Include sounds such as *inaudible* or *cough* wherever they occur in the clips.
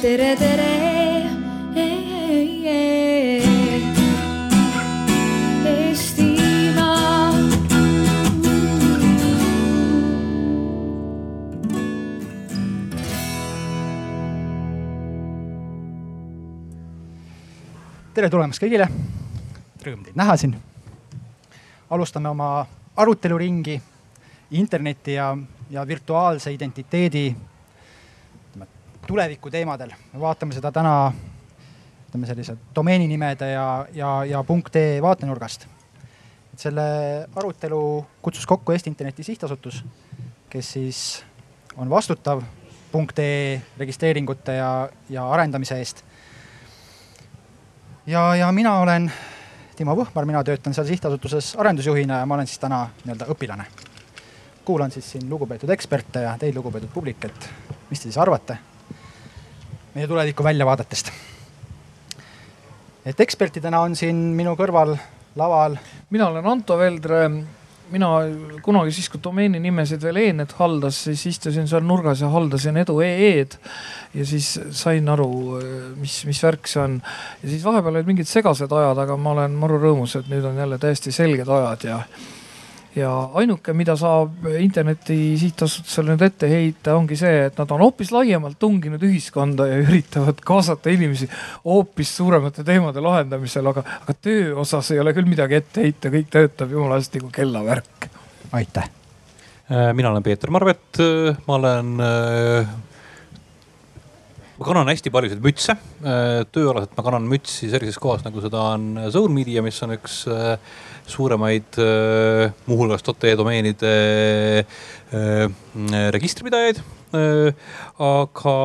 tere, tere. Tere tulemast kõigile. Rõõm teid näha siin. alustame oma aruteluringi interneti ja, ja virtuaalse identiteedi tuleviku teemadel. me vaatame seda täna ütleme sellise domeeninimede ja, ja, ja .ee vaatenurgast. et selle arutelu kutsus kokku Eesti Interneti Sihtasutus, kes siis on vastutav .ee registreeringute ja, ja arendamise eest ja, ja mina olen Timo Võhmar, mina töötan seal sihtasutuses arendusjuhina ja ma olen siis täna nii-öelda õpilane. kuulan siis siin lugupeetud eksperte ja teid, lugupeetud publik, et mis te siis arvate meie tuleviku väljavaadetest. et ekspertidena on siin minu kõrval laval mina olen Anto Veldre. mina kunagi siis, kui domeeni nimesid veel e-net haldas, siis istusin seal nurgas ja haldasin edu.ee-d. ja siis sain aru, mis, mis värk see on. ja siis vahepeal olid mingid segased ajad, aga ma olen maru rõõmus, et nüüd on jälle täiesti selged ajad ja ja ainuke, mida saab interneti sihtasutusele nüüd ette heita, ongi see, et nad on hoopis laiemalt tunginud ühiskonda ja *laughs* üritavad kaasata inimesi hoopis suuremate teemade lahendamisel, aga, aga töö osas ei ole küll midagi ette heita, kõik töötab jumala hästi kui kellavärk. aitäh. mina olen Peeter Marvet, ma olen äh, ma kannan hästi paljusid mütse. tööalaselt ma kannan mütsi sellises kohas, nagu seda on Zone Media, mis on üks äh, suuremaid muuhulgas .ee domeenide äh, registripidajaid. aga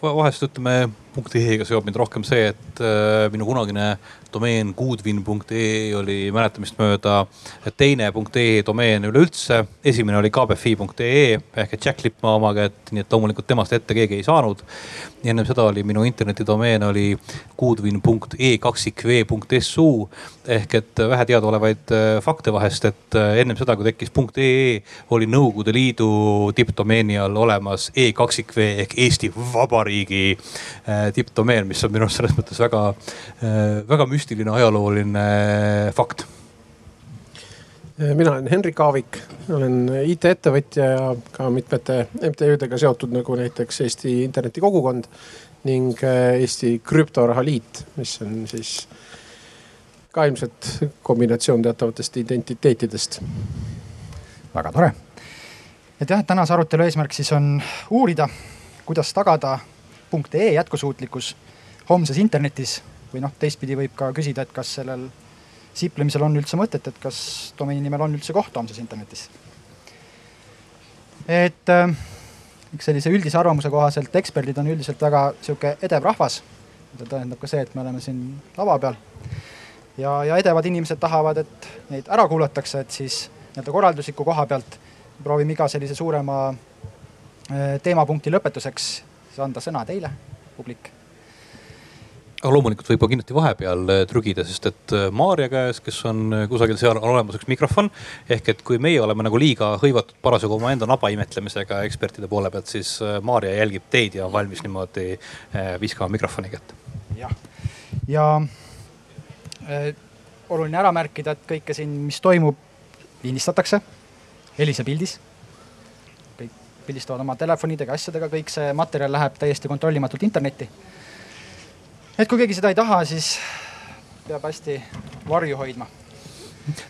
vahest ütleme .ee-ga seob mind rohkem see, et äh, minu kunagine domeen goodwin.ee oli mäletamist mööda teine .ee domeen üleüldse. esimene oli kbfi.ee ehk et Jack Lippmaa oma kätt, nii et loomulikult temast ette keegi ei saanud. ja ennem seda oli minu internetidomeen oli goodwin.e kaksikv punkt.su ehk et vähe teadaolevaid äh, fakte vahest, et äh, ennem seda, kui tekkis .ee, oli Nõukogude Liidu tippdomeeni all olemas e kaksikv ehk Eesti Vabariigi tippdomeen, mis on minu arust selles mõttes väga, väga müstiline ajalooline fakt mina olen Henrik Aavik, olen IT-ettevõtja ja ka mitmete MTÜ-dega seotud, nagu näiteks Eesti Internetikogukond ning Eesti Krüptoraha Liit, mis on siis ka ilmselt kombinatsioon teatavatest identiteetidest. väga tore. et jah, tänase arutelu eesmärk siis on uurida, kuidas tagada .ee jätkusuutlikkus homses internetis või noh, teistpidi võib ka küsida, et kas sellel siplemisel on üldse mõtet, et kas domeeni nimel on üldse koht homses internetis. et äh, eks sellise üldise arvamuse kohaselt eksperdid on üldiselt väga sihuke edev rahvas. seda tõendab ka see, et me oleme siin lava peal. ja, ja edevad inimesed tahavad, et neid ära kuulatakse, et siis nii-öelda korraldusliku koha pealt proovime iga sellise suurema äh, teemapunkti lõpetuseks siis anda sõna teile, publik aga loomulikult võib ka kindlasti vahepeal trügida, sest et Maarja käes, kes on kusagil seal, on olemas üks mikrofon. ehk et kui meie oleme nagu liiga hõivatud parasjagu omaenda naba imetlemisega ekspertide poole pealt, siis Maarja jälgib teid ja on valmis niimoodi viskama mikrofoni kätte. jah, ja äh, oluline ära märkida, et kõike siin, mis toimub, lindistatakse helis ja pildis kõik pildistavad oma telefonidega, asjadega, kõik see materjal läheb täiesti kontrollimatult internetti et kui keegi seda ei taha, siis peab hästi varju hoidma.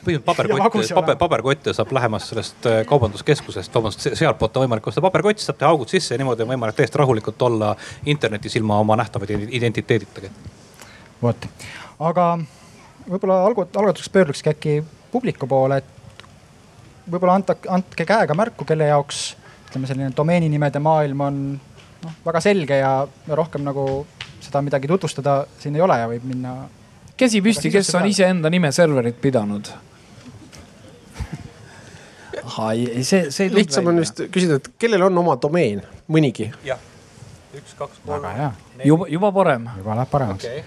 põhimõtteliselt paberkotte, paber, paberkotte saab lähemast sellest äh, kaubanduskeskusest, vabandust, sealtpoolt on võimalik osta paberkott, saab teha augud sisse ja niimoodi on võimalik täiesti rahulikult olla internetis ilma oma nähtava identiteeditagi. vot, aga võib-olla algut-, algatuseks pöördukski äkki publiku poole, et võib-olla anta, andke käega märku, kelle jaoks ütleme, selline domeeninimede maailm on noh, väga selge ja, ja rohkem nagu seda midagi tutvustada siin ei ole ja võib minna. käsi püsti, kes on iseenda nime serverit pidanud? see, see. lihtsam on vist küsida, et kellel on oma domeen, mõnigi? jah, üks, kaks, kolm. juba, juba parem. juba läheb paremaks okay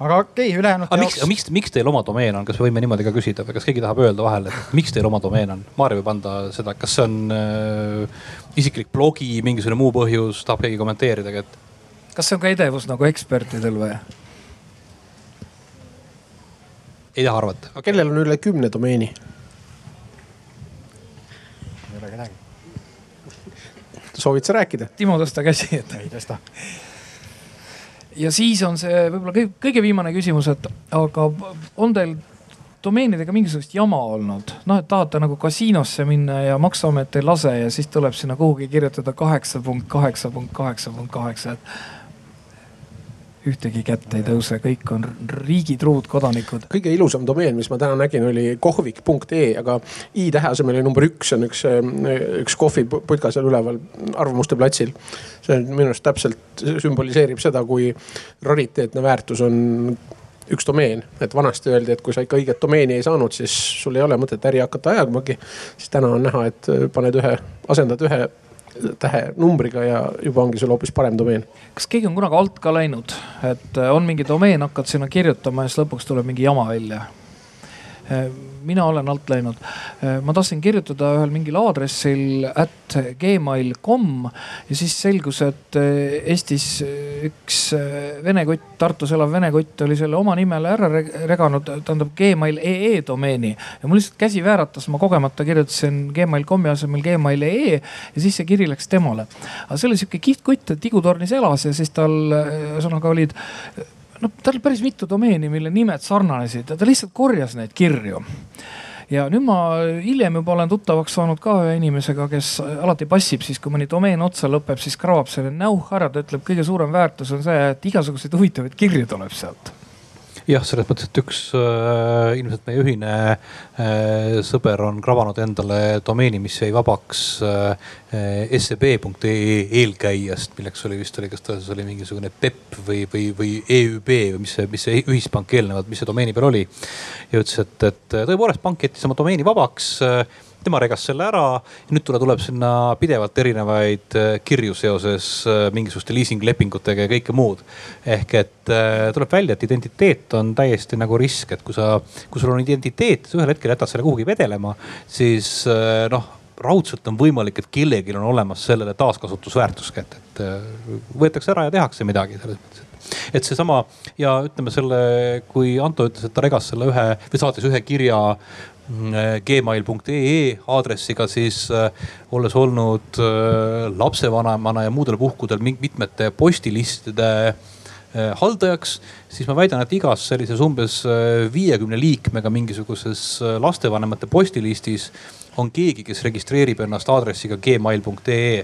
aga okei okay,, ülejäänud. aga miks, miks, miks teil oma domeen on, kas võime niimoodi ka küsida või kas keegi tahab öelda vahele, et miks teil oma domeen on? Maarja võib anda seda, kas see on äh, isiklik blogi, mingisugune muu põhjus, tahab keegi kommenteerida, et kas see on ka edevus nagu ekspertidel või? ei taha arvata. aga kellel on üle kümne domeeni? ei ole kedagi. soovid sa rääkida? Timo, tõsta käsi, et. ei tõsta. ja siis on see võib-olla kõige, viimane küsimus, et aga on teil domeenidega mingisugust jama olnud, noh, et tahate nagu kasiinosse minna ja maksuamet ei lase ja siis tuleb sinna kuhugi kirjutada kaheksa punkt kaheksa punkt kaheksa punkt kaheksa, et ühtegi kätt ei tõuse, kõik on riigi truud kodanikud. kõige ilusam domeen, mis ma täna nägin, oli kohvik.ee, aga i tähe asemel oli number üks, on üks, üks kohviputka seal üleval Arvamuste platsil. see minu arust täpselt sümboliseerib seda, kui rariteetne väärtus on üks domeen, et vanasti öeldi, et kui sa ikka õiget domeeni ei saanud, siis sul ei ole mõtet äri hakata ajamagi. siis täna on näha, et paned ühe, asendad ühe tähe numbriga ja juba ongi sul hoopis parem domeen. kas keegi on kunagi alt ka läinud, et on mingi domeen, hakkad sinna kirjutama ja siis lõpuks tuleb mingi jama välja? Mina olen alt läinud. ma tahtsin kirjutada ühel mingil aadressil at gmail.com ja siis selgus, et eh, Eestis üks eh, vene kott, Tartus elav vene kott oli selle oma nimele ära reganud, tähendab gmail.ee domeeni. ja mul lihtsalt käsi vääratas, ma kogemata kirjutasin gmail.com'i asemel gmail.ee ja siis see kiri läks temale. aga see oli sihuke kihvt kutt, et Tigutornis elas ja siis tal ühesõnaga olid noh, tal oli päris mitu domeeni, mille nimed sarnanesid ja ta lihtsalt korjas neid kirju. Ja nüüd ma hiljem juba olen tuttavaks saanud ka ühe inimesega, kes alati passib siis, kui mõni domeen otsa lõpeb, siis krabab selle näuh ära, ta ütleb, kõige suurem väärtus on see, et igasuguseid huvitavaid kirju tuleb sealt jah, selles mõttes, et üks äh, ilmselt meie ühine äh, sõber on krabanud endale domeeni, mis jäi vabaks äh, seb.ee eelkäijast, milleks oli vist oli, kas ta oli mingisugune PEP või, või, või EÜB või mis see, mis see ühispank eelnevalt, mis see domeeni peal oli. ja ütles, et, et tõepoolest pank jättis oma domeeni vabaks äh, tema regas selle ära ja nüüd talle tuleb sinna pidevalt erinevaid äh, kirju seoses äh, mingisuguste liisinglepingutega ja kõike muud. ehk et äh, tuleb välja, et identiteet on täiesti nagu risk, et kui sa, kui sul on identiteet, sa ühel hetkel jätad selle kuhugi vedelema, siis noh raudselt on võimalik, et kellelgi on olemas sellele taaskasutusväärtus kätte, et võetakse ära ja tehakse midagi selles mõttes et seesama ja ütleme selle, kui Anto ütles, et ta regas selle ühe või saatis ühe kirja gmail.ee aadressiga, siis äh, olles olnud äh, lapsevanemana ja muudel puhkudel mitmete postilistide äh, haldajaks, siis ma väidan, et igas sellises umbes viiekümne liikmega mingisuguses lastevanemate postilistis on keegi, kes registreerib ennast aadressiga gmail.ee.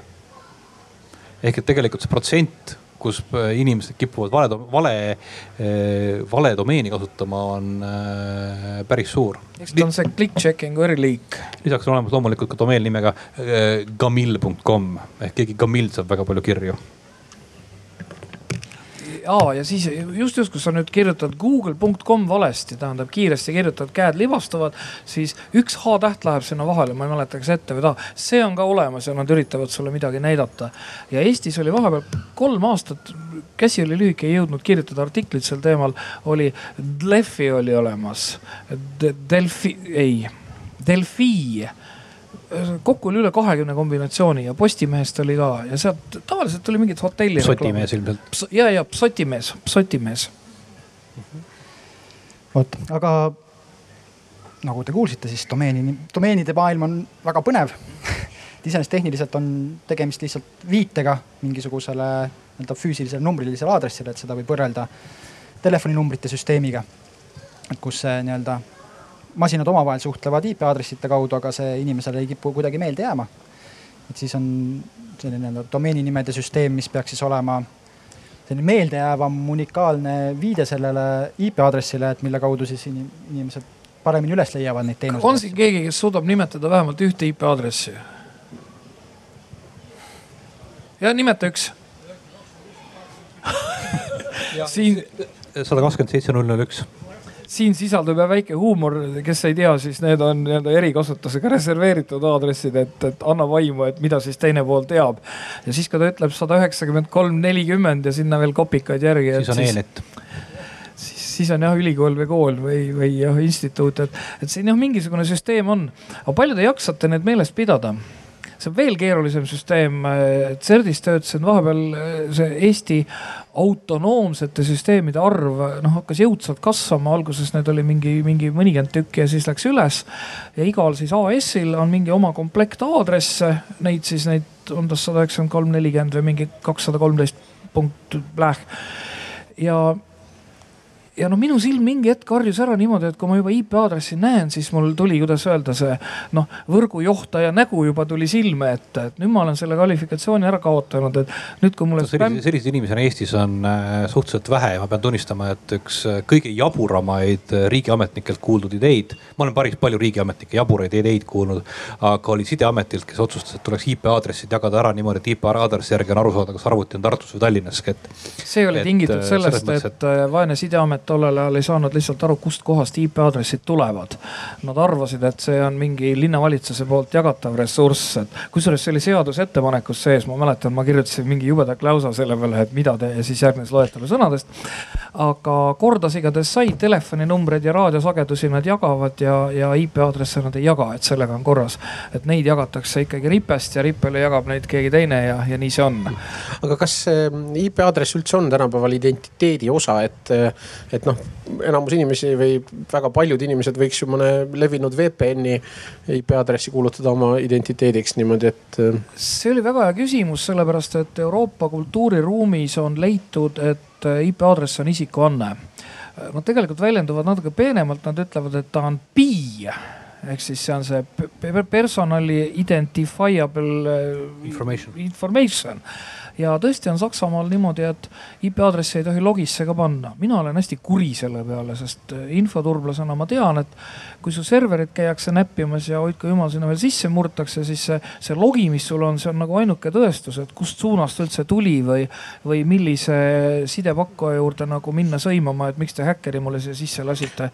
ehk et tegelikult see protsent kus äh, inimesed kipuvad vale, vale, äh, vale domeeni kasutama, on äh, päris suur. eks ta on see click checking'u eriliik. lisaks on olemas loomulikult ka domeen nimega gamil.com ehk keegi Gamil saab väga palju kirju aa ja siis just, just, kui sa nüüd kirjutad google.com valesti, tähendab kiiresti kirjutad, käed libastuvad, siis üks H-täht läheb sinna vahele, ma ei mäleta, kas ette või taha. see on ka olemas ja nad üritavad sulle midagi näidata. ja Eestis oli vahepeal kolm aastat, käsi oli lühike, ei jõudnud kirjutada artiklit sel teemal, oli Delfi oli olemas. Delfi, ei, Delfi kokku oli üle kahekümne kombinatsiooni ja Postimehest oli ka ja sealt tavaliselt tuli mingit hotelli. Psotimees ilmselt. ja, ja Psotimees, Psotimees. vot, aga nagu te kuulsite, siis domeeni, domeenide maailm on väga põnev *laughs* iseenesest tehniliselt on tegemist lihtsalt viitega mingisugusele nii-öelda füüsilisele numbrilisele aadressile, et seda võib võrrelda telefoninumbrite süsteemiga. et kus see nii-öelda masinad omavahel suhtlevad IP aadressite kaudu, aga see inimesele ei kipu kuidagi meelde jääma. et siis on selline nii-öelda domeeninimede süsteem, mis peaks siis olema selline meeldejäävam unikaalne viide sellele IP aadressile, et mille kaudu siis inimesed paremini üles leiavad neid teenuseid. on siin keegi, kes suudab nimetada vähemalt ühte IP aadressi? ja nimeta üks *laughs* siin sada kakskümmend seitse null null üks siin sisaldub ja väike huumor, kes ei tea, siis need on nii-öelda erikasutusega reserveeritud aadressid, et, et anna vaimu, et mida siis teine pool teab. ja siis, kui ta ütleb sada üheksakümmend kolm, nelikümmend ja sinna veel kopikaid järgi. siis on e-net siis, siis on jah ülikool või kool või, või jah instituut, et, et siin jah mingisugune süsteem on. aga palju te jaksate need meeles pidada? See on veel keerulisem süsteem. CERDis töötasin vahepeal see Eesti autonoomsete süsteemide arv noh hakkas jõudsalt kasvama, alguses need oli mingi, mingi mõnikümmend tükki ja siis läks üles. ja igal siis AS-il on mingi oma komplekt aadresse, neid siis neid on tas sada üheksakümmend kolm, nelikümmend või mingi kakssada kolmteist punkt bläh. ja ja noh, minu silm mingi hetk harjus ära niimoodi, et kui ma juba IP aadressi näen, siis mul tuli, kuidas öelda, see noh, võrgujohtaja nägu juba tuli silme ette, et nüüd ma olen selle kvalifikatsiooni ära kaotanud, et nüüd, kui mulle no,. selliseid, selliseid inimesi on Eestis on äh, suhteliselt vähe ja ma pean tunnistama, et üks äh, kõige jaburamaid äh, riigiametnikelt kuuldud ideid. ma olen päris palju riigiametnike jaburaid ideid kuulnud, aga oli sideametilt, kes otsustas, et tuleks IP aadressid jagada ära niimoodi, et IP aadressi järgi on aru saada, kas arvuti on Tartus või Tallinnas, et. see oli tingitud sellest, et, et vaene sideamet et tollel ajal ei saanud lihtsalt aru, kustkohast IP aadressid tulevad. Nad arvasid, et see on mingi linnavalitsuse poolt jagatav ressurss, et kusjuures see oli seadusettepanekus sees, ma mäletan, ma kirjutasin mingi jubeda kläusa selle peale, et mida te ja siis järgnes loetelu sõnadest. aga kordas igatahes sai, telefoninumbreid ja raadiosagedusi nad jagavad ja, ja IP aadresse nad ei jaga, et sellega on korras. et neid jagatakse ikkagi ripest ja ripele jagab neid keegi teine ja, ja nii see on. aga kas IP aadress üldse on tänapäeval identiteedi osa, et, et noh, enamus inimesi või väga paljud inimesed võiks ju mõne levinud VPN-i IP aadressi kuulutada oma identiteediks niimoodi, et. Äh, see oli väga hea küsimus, sellepärast et Euroopa kultuuriruumis on leitud, et IP aadress on isikuanne. Nad tegelikult väljenduvad natuke peenemalt, nad ütlevad, et ta on PI ehk siis see on see personali identifiable äh, information, information ja tõesti on Saksamaal niimoodi, et IP aadressi ei tohi logisse ka panna. mina olen hästi kuri selle peale, sest äh, infoturblasena ma tean, et kui su serverit käiakse näppimas ja hoidku jumal sinna veel sisse murtakse, siis see, see logi, mis sul on, see on nagu ainuke tõestus, et kust suunast üldse tuli või, või millise sidepakkuja juurde nagu minna sõimama, et miks te häkkeri mulle siia sisse lasite.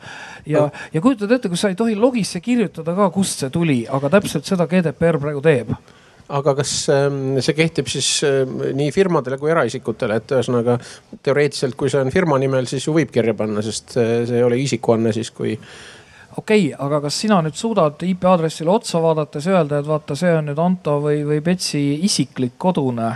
ja, ja kujutad ette, kui sa ei tohi logisse kirjutada ka, kust see tuli, aga täpselt seda GDPR praegu teeb aga kas ähm, see kehtib siis ähm, nii firmadele kui eraisikutele, et ühesõnaga teoreetiliselt, kui see on firma nimel, siis ju võib kirja panna, sest äh, see ei ole isikuanne siis, kui okei okay,, aga kas sina nüüd suudad IP aadressile otsa vaadates öelda, et vaata, see on nüüd Anto või, või Betsi isiklik kodune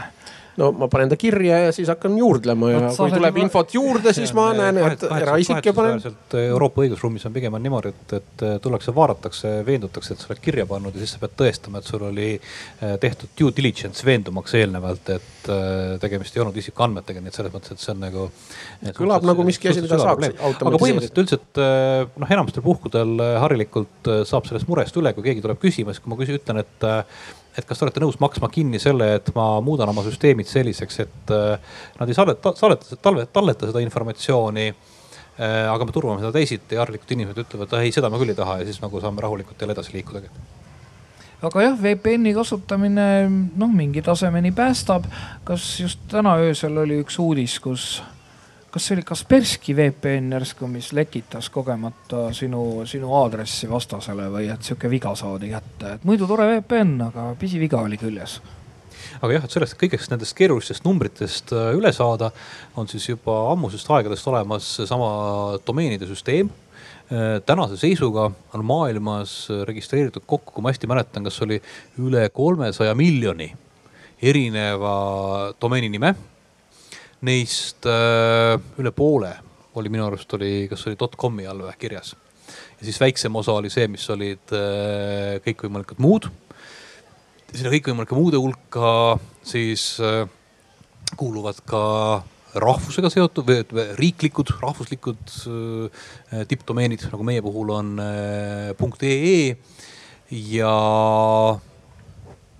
no ma panen ta kirja ja siis hakkan juurdlema ja Oot, kui tuleb juba... infot juurde, siis ma näen, et eraisik ja panen. Euroopa õigusruumis on pigem on niimoodi, et, et tullakse, vaadatakse, veendutakse, et sa oled kirja pannud ja siis sa pead tõestama, et sul oli eh, tehtud due diligence veendumaks eelnevalt, et tegemist ei olnud isikuandmetega, nii et selles mõttes, et see on nagu. kõlab nagu miski asi, mida saaks automatiseerida. aga põhimõtteliselt üldiselt noh, enamasti puhkudel harilikult saab sellest murest üle, kui keegi tuleb küsima, siis kui ma küsin, ütlen, et et kas te olete nõus maksma kinni selle, et ma muudan oma süsteemid selliseks, et äh, nad ei saleta, saleta, talleta seda informatsiooni äh,. aga me turvame seda teisiti ja harilikud inimesed ütlevad, ei, seda ma küll ei taha ja siis nagu saame rahulikult jälle edasi liikudagi aga jah, VPN-i kasutamine noh, mingi tasemeni päästab. kas just täna öösel oli üks uudis, kus kas see oli Kaspersky VPN järsku, mis lekitas kogemata sinu, sinu aadressi vastasele või et sihuke viga saadi kätte, et muidu tore VPN, aga pisiviga oli küljes. Aga jah, et sellest kõigest nendest keerulistest numbritest äh, üle saada, on siis juba ammusest aegadest olemas seesama domeenide süsteem. Äh, tänase seisuga on maailmas registreeritud kokku, kui ma hästi mäletan, kas oli üle kolmesaja miljoni erineva domeeni nime Neist äh, üle poole oli minu arust oli, kas oli .com'i all või kirjas. ja siis väiksem osa oli see, mis olid äh, kõikvõimalikud muud. sinna kõikvõimalike muude hulka siis äh, kuuluvad ka rahvusega seotud või, riiklikud, rahvuslikud äh, tippdomeenid, nagu meie puhul on äh, .ee ja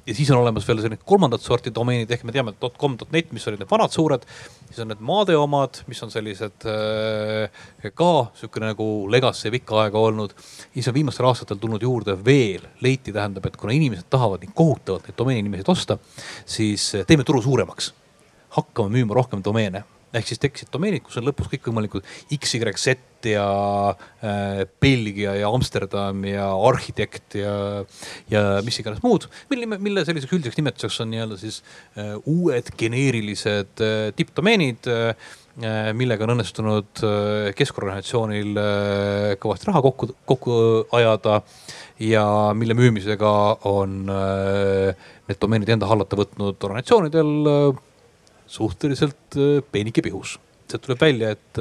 ja siis on olemas veel selline kolmandat sorti domeenid, ehk me teame .com, .net, mis olid need vanad suured. siis on need maade omad, mis on sellised äh, ka sihukene nagu legacy pikka aega olnud. siis on viimastel aastatel tulnud juurde veel, leiti tähendab, et kuna inimesed tahavad nii kohutavalt neid domeeni nimesid osta, siis äh, teeme turu suuremaks. hakkame müüma rohkem domeene ehk siis tekkisid domeenid, kus on lõpus kõikvõimalikud XYZ ja äh, Belgia ja Amsterdam ja arhitekt ja, ja mis iganes muud, mille, mille selliseks üldiseks nimetuseks on nii-öelda siis äh, uued geneerilised äh, tippdomeenid äh, millega on õnnestunud äh, keskorganisatsioonil äh, kõvasti raha kokku, kokku ajada ja mille müümisega on äh, need domeenid enda hallata võtnud organisatsioonidel suhteliselt peenike pihus. Sealt tuleb välja, et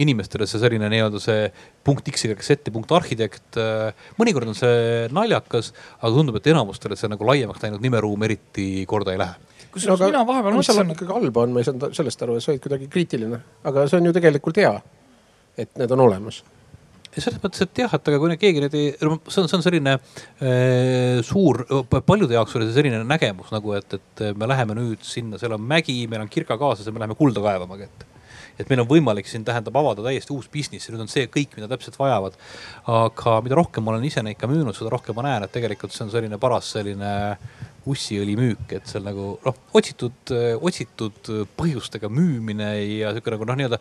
inimestele see selline nii-öelda see punkt X, Y, Z punkt arhitekt, mõnikord on see naljakas, aga tundub, et enamustele see nagu laiemaks läinud nimeruum eriti korda ei lähe. Kusjuures no, mina vahepeal mõtlesin. mis seal ikkagi halba on, ma ei saanud sellest aru, sa olid kuidagi kriitiline, aga see on ju tegelikult hea, et need on olemas selles mõttes, et jah, et aga kui keegi nüüd ei, see on, see on selline äh, suur, paljude jaoks oli see selline nägemus nagu, et, et me läheme nüüd sinna, seal on mägi, meil on kirka kaasas ja me läheme kulda kaevamagi, et et meil on võimalik siin tähendab avada täiesti uus business ja nüüd on see kõik, mida täpselt vajavad. aga mida rohkem ma olen ise neid ka müünud, seda rohkem ma näen, et tegelikult see on selline paras selline ussiõli müük, et seal nagu noh, otsitud, otsitud põhjustega müümine ja sihuke nagu noh, nii-öelda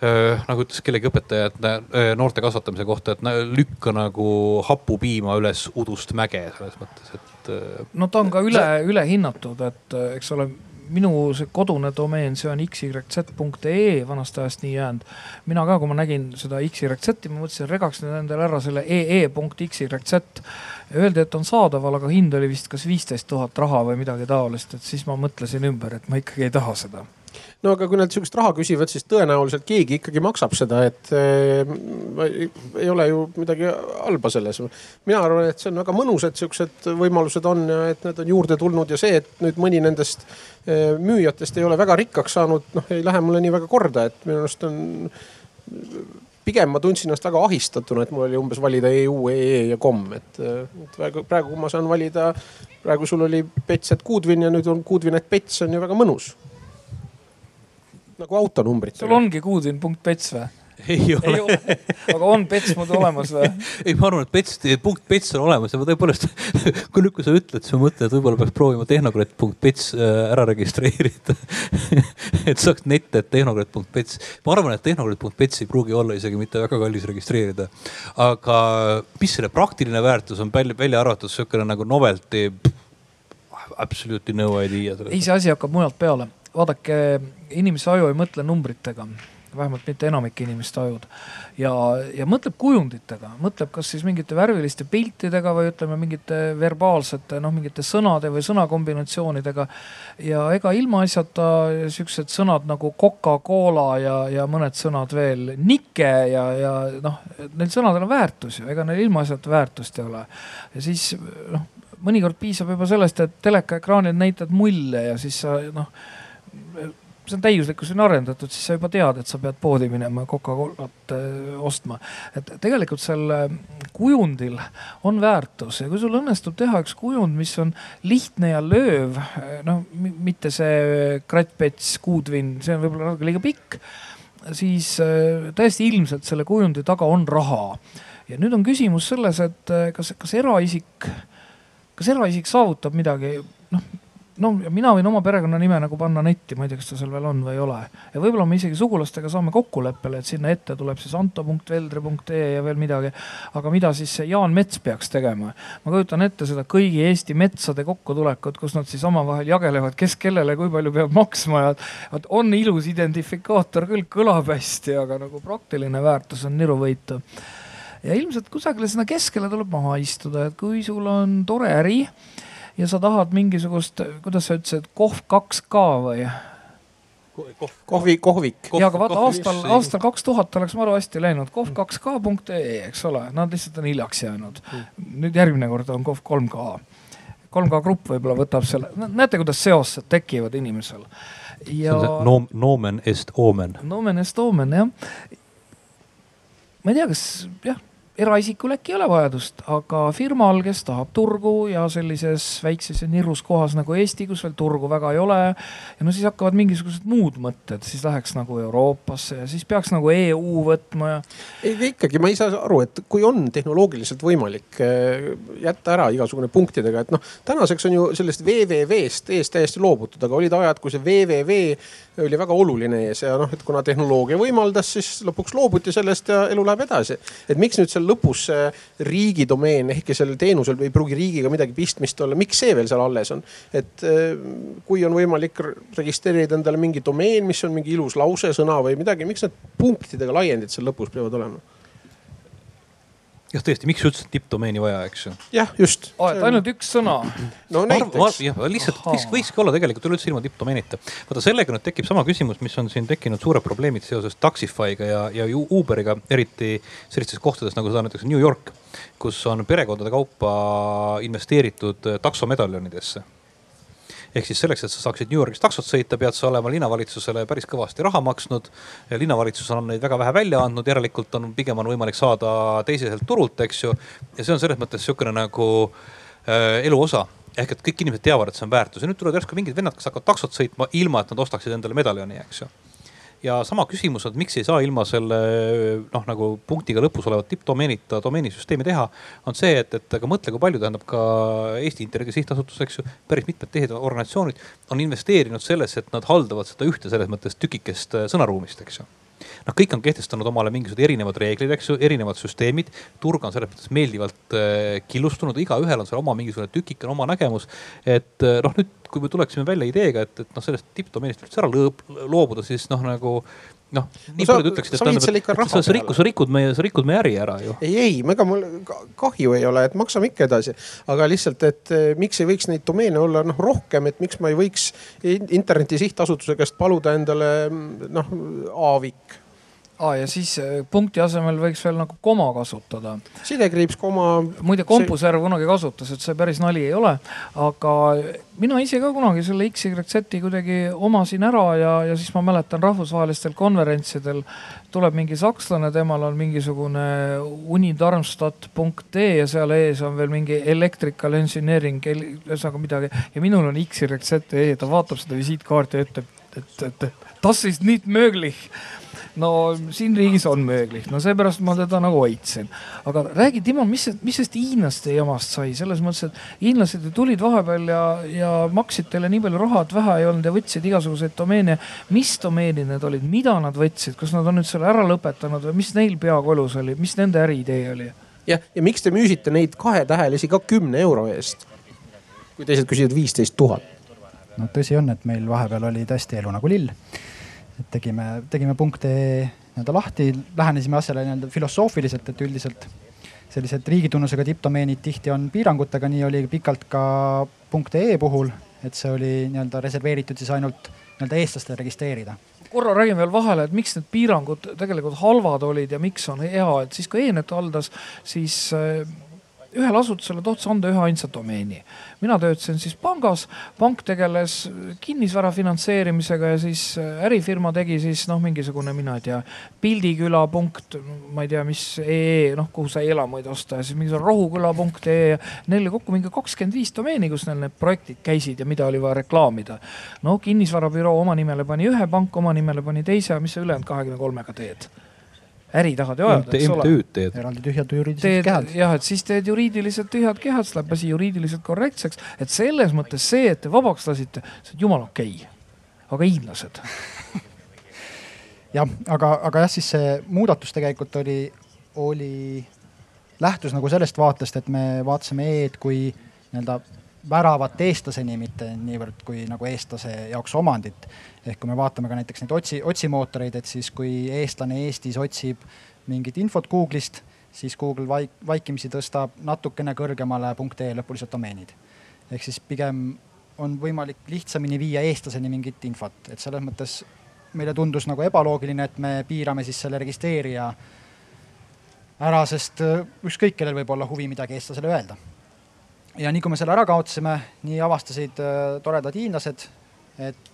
nagu ütles kellegi õpetaja, et noorte kasvatamise kohta, et lükka nagu hapupiima üles udust mäge selles mõttes, et. no ta on ka üle, ülehinnatud, et eks ole minu see kodune domeen, see on xyz.ee vanast ajast nii jäänud. mina ka, kui ma nägin seda xyz-i, ma mõtlesin, regaks nüüd endale ära selle ee.xyz. Öeldi, et on saadaval, aga hind oli vist kas viisteist tuhat raha või midagi taolist, et siis ma mõtlesin ümber, et ma ikkagi ei taha seda no aga kui nad sihukest raha küsivad, siis tõenäoliselt keegi ikkagi maksab seda, et äh, ei ole ju midagi halba selles. mina arvan, et see on väga mõnus, et sihukesed võimalused on ja et need on juurde tulnud ja see, et nüüd mõni nendest äh, müüjatest ei ole väga rikkaks saanud, noh ei lähe mulle nii väga korda, et minu arust on pigem ma tundsin ennast väga ahistatuna, et mul oli umbes valida EU, EE ja kom, et, et praegu, praegu ma saan valida, praegu sul oli Pets, et Goodwin ja nüüd on Goodwin, et Pets on ju väga mõnus nagu autonumbritega. sul ongi kuudin.pets või? ei ole, ei ole.. aga on pets muidu olemas või? *laughs* ei, ma arvan, et pets, punkt pets on olemas ja ma tõepoolest, *laughs* kui nüüd, kui sa ütled, siis ma mõtlen, et võib-olla peaks proovima tehnokratt.pets äh, ära registreerida *laughs* et saaks nette, et tehnokratt.pets. ma arvan, et tehnokratt.pets ei pruugi olla isegi mitte väga kallis registreerida. aga mis selle praktiline väärtus on välja, välja arvatud sihukene nagu novelty? Absolutely no idea. ei, see asi hakkab mujalt peale vaadake, inimese aju ei mõtle numbritega, vähemalt mitte enamike inimeste ajud. ja, ja mõtleb kujunditega, mõtleb kas siis mingite värviliste piltidega või ütleme, mingite verbaalsete noh, mingite sõnade või sõnakombinatsioonidega. ja ega ilmaasjata siuksed sõnad nagu Coca-Cola ja, ja mõned sõnad veel, nike ja, ja noh, neil sõnadel on väärtus ju, ega neil ilmaasjata väärtust ei ole. ja siis noh, mõnikord piisab juba sellest, et telekaekraanil näitad mulle ja siis sa noh see on täiuslikkuseni arendatud, siis sa juba tead, et sa pead poodi minema Coca-Colat äh, ostma. et tegelikult sel kujundil on väärtus ja kui sul õnnestub teha üks kujund, mis on lihtne ja lööv, äh, noh, mitte see krattpets, kuudvinn, see on võib-olla natuke liiga pikk, siis äh, täiesti ilmselt selle kujundi taga on raha. ja nüüd on küsimus selles, et kas, kas eraisik, kas eraisik saavutab midagi, noh no mina võin oma perekonnanime nagu panna netti, ma ei tea, kas ta seal veel on või ei ole. ja võib-olla me isegi sugulastega saame kokkuleppele, et sinna ette tuleb siis anto.veldre.ee ja veel midagi. aga mida siis see Jaan Mets peaks tegema? ma kujutan ette seda kõigi Eesti metsade kokkutulekut, kus nad siis omavahel jagelevad, kes kellele kui palju peab maksma ja vot on ilus identifikaator küll, kõlab hästi, aga nagu praktiline väärtus on niruvõitu ja ilmselt kusagile sinna keskele tuleb maha istuda, et kui sul on tore äri ja sa tahad mingisugust, kuidas sa ütlesid, kohv kaks K või? kohvi, kohvik. ja aga vaata aastal, aastal kaks tuhat oleks maru hästi läinud, kohv kaks K.ee, eks ole, nad lihtsalt on hiljaks jäänud. nüüd järgmine kord on kohv kolm K. kolm K grupp võib-olla võtab selle, näete, kuidas seosed tekivad inimesel. ja. Noom, noomen est omen. Noomen est omen jah. ma ei tea, kas jah eraisikul äkki ei ole vajadust, aga firmal, kes tahab turgu ja sellises väikses ja nirus kohas nagu Eesti, kus veel turgu väga ei ole. ja no siis hakkavad mingisugused muud mõtted, siis läheks nagu Euroopasse ja siis peaks nagu EU võtma ja. ei ikkagi ma ei saa aru, et kui on tehnoloogiliselt võimalik eh, jätta ära igasugune punktidega, et noh, tänaseks on ju sellest www-st ees täiesti loobutud, aga olid ajad, kui see www oli väga oluline ees ja noh, et kuna tehnoloogia võimaldas, siis lõpuks loobuti sellest ja elu läheb edasi. et miks nüüd seal lõpus riigi domeen, ehkki sellel teenusel ei pruugi riigiga midagi pistmist olla, miks see veel seal alles on? et eh, kui on võimalik registreerida endale mingi domeen, mis on mingi ilus lause, sõna või midagi, miks need punktidega laiendid seal lõpus peavad olema? Jah, tõesti, miks üldse tippdomeeni vaja, eks ju. jah, just. ainult üks sõna. no näiteks. jah, lihtsalt võiks, võikski olla tegelikult üleüldse ilma tippdomeenita. vaata sellega nüüd tekib sama küsimus, mis on siin tekkinud suured probleemid seoses Taxify'ga ja, ja Uberiga, eriti sellistes kohtades nagu seda näiteks New York, kus on perekondade kaupa investeeritud taksomedaljonidesse ehk siis selleks, et sa saaksid New Yorgis taksot sõita, pead sa olema linnavalitsusele päris kõvasti raha maksnud. linnavalitsus on neid väga vähe välja andnud, järelikult on pigem on võimalik saada teiseselt turult, eks ju. ja see on selles mõttes sihukene nagu äh, elu osa ehk et kõik inimesed teavad, et see on väärtus ja nüüd tulevad järsku mingid vennad, kes hakkavad taksot sõitma, ilma et nad ostaksid endale medaljoni, eks ju ja sama küsimus et miks ei saa ilma selle noh, nagu punktiga lõpus olevat tippdomeenita domeenisüsteemi teha. on see, et, et aga mõtle, kui palju tähendab ka Eesti Interneti Sihtasutus, eks ju, päris mitmed teised organisatsioonid on investeerinud sellesse, et nad haldavad seda ühte selles mõttes tükikest sõnaruumist, eks ju noh, kõik on kehtestanud omale mingisugused erinevad reeglid, eks ju, erinevad süsteemid. turg on selles mõttes meeldivalt äh, killustunud, igaühel on seal oma mingisugune tükike, oma nägemus. et äh, noh, nüüd kui me tuleksime välja ideega, et, et noh, sellest tippdomeenist üldse ära loobuda, siis noh, nagu noh, nii no, paljud ütleksid, et tähendab, et sa, rikud, sa rikud meie, sa rikud meie äri ära ju. ei, ei, ega mul kahju ei ole, et maksame ikka edasi. aga lihtsalt, et eh, miks ei võiks neid domeene olla noh rohkem, et miks ma ei võiks interneti sihtasutuse käest paluda endale noh, Aavik aa, ja siis äh, punkti asemel võiks veel nagu koma kasutada. sidekriips, koma. muide, Compusserv kunagi kasutas, et see päris nali ei ole. aga mina ise ka kunagi selle XYZ-i kuidagi omasin ära ja, ja siis ma mäletan rahvusvahelistel konverentsidel tuleb mingi sakslane, temal on mingisugune unidarmstadt.ee ja seal ees on veel mingi electrical engineering, ühesõnaga midagi ja minul on XYZ-e, ta vaatab seda visiitkaarti ja ütleb, et, et, et das ist nicht möglich no siin riigis on mööglik, no seepärast ma teda nagu hoidsin. aga räägi, Timo, mis, mis sellest hiinlaste jamast sai, selles mõttes, et hiinlased ju tulid vahepeal ja, ja maksid teile nii palju raha, et vähe ei olnud ja võtsid igasuguseid domeene. mis domeenid need olid, mida nad võtsid, kas nad on nüüd selle ära lõpetanud või mis neil peakolus oli, mis nende äriidee oli? jah, ja miks te müüsite neid kahetähelisi ka kümne euro eest? kui teised küsivad viisteist tuhat. no tõsi on, et meil vahepeal oli tõesti elu nagu lill et tegime, tegime punkte nii-öelda lahti, lähenesime asjale nii-öelda filosoofiliselt, et üldiselt sellised riigitunnusega tippdomeenid tihti on piirangutega, nii oli pikalt ka .ee puhul, et see oli nii-öelda reserveeritud siis ainult nii-öelda eestlastele registreerida. Korra räägime veel vahele, et miks need piirangud tegelikult halvad olid ja miks on hea, et siis kui e-net haldas, siis äh, ühele asutusele tohtis anda ühe ainsa domeeni. mina töötasin siis pangas, pank tegeles kinnisvara finantseerimisega ja siis äh, ärifirma tegi siis noh, mingisugune, mina ei tea, pildiküla punkt, ma ei tea, mis ee, noh, kuhu sai elamuid osta ja siis mingisugune rohuküla punkt ee. Neil oli kokku mingi kakskümmend viis domeeni, kus neil need projektid käisid ja mida oli vaja reklaamida. no kinnisvarabüroo oma nimele pani ühe, pank oma nimele pani teise, mis sa ülejäänud kahekümne kolmega teed äri tahad ju ajada, eks ole. MTÜ-d teed. eraldi tühjad juriidilised kehad. jah, et siis teed juriidiliselt tühjad kehad, siis läheb asi juriidiliselt korrektseks. et selles mõttes see, et te vabaks lasite, see on jumala okei okay.. aga hiinlased *laughs* jah, aga, aga jah, siis see muudatus tegelikult oli, oli, lähtus nagu sellest vaatest, et me vaatasime e-d kui nii-öelda väravat eestlaseni, mitte niivõrd kui nagu eestlase jaoks omandit. ehk kui me vaatame ka näiteks neid otsi, otsimootoreid, et siis kui eestlane Eestis otsib mingit infot Google'ist, siis Google vaik, vaikimisi tõstab natukene kõrgemale .ee lõpulised domeenid. ehk siis pigem on võimalik lihtsamini viia eestlaseni mingit infot, et selles mõttes meile tundus nagu ebaloogiline, et me piirame siis selle registreerija ära, sest ükskõik, kellel võib olla huvi midagi eestlasele öelda ja nii kui me selle ära kaotasime, nii avastasid äh, toredad hiinlased, et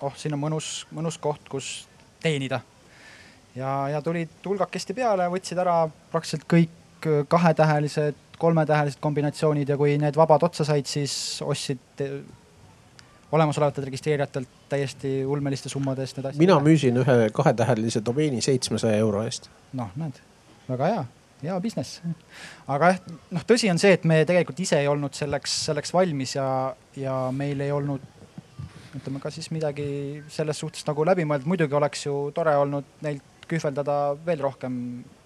oh, siin on mõnus, mõnus koht, kus teenida. ja, ja tulid hulgakesti peale, võtsid ära praktiliselt kõik kahetähelised, kolmetähelised kombinatsioonid ja kui need vabad otsa said, siis ostsid eh, olemasolevatelt registreerijatelt täiesti ulmeliste summade eest need asjad. mina müüsin ühe kahetähelise domeeni seitsmesaja euro eest. noh, näed, väga hea, hea business. aga jah, noh, tõsi on see, et me tegelikult ise ei olnud selleks, selleks valmis ja, ja meil ei olnud ütleme ka siis midagi selles suhtes nagu läbi mõeldud, muidugi oleks ju tore olnud neilt kühveldada veel rohkem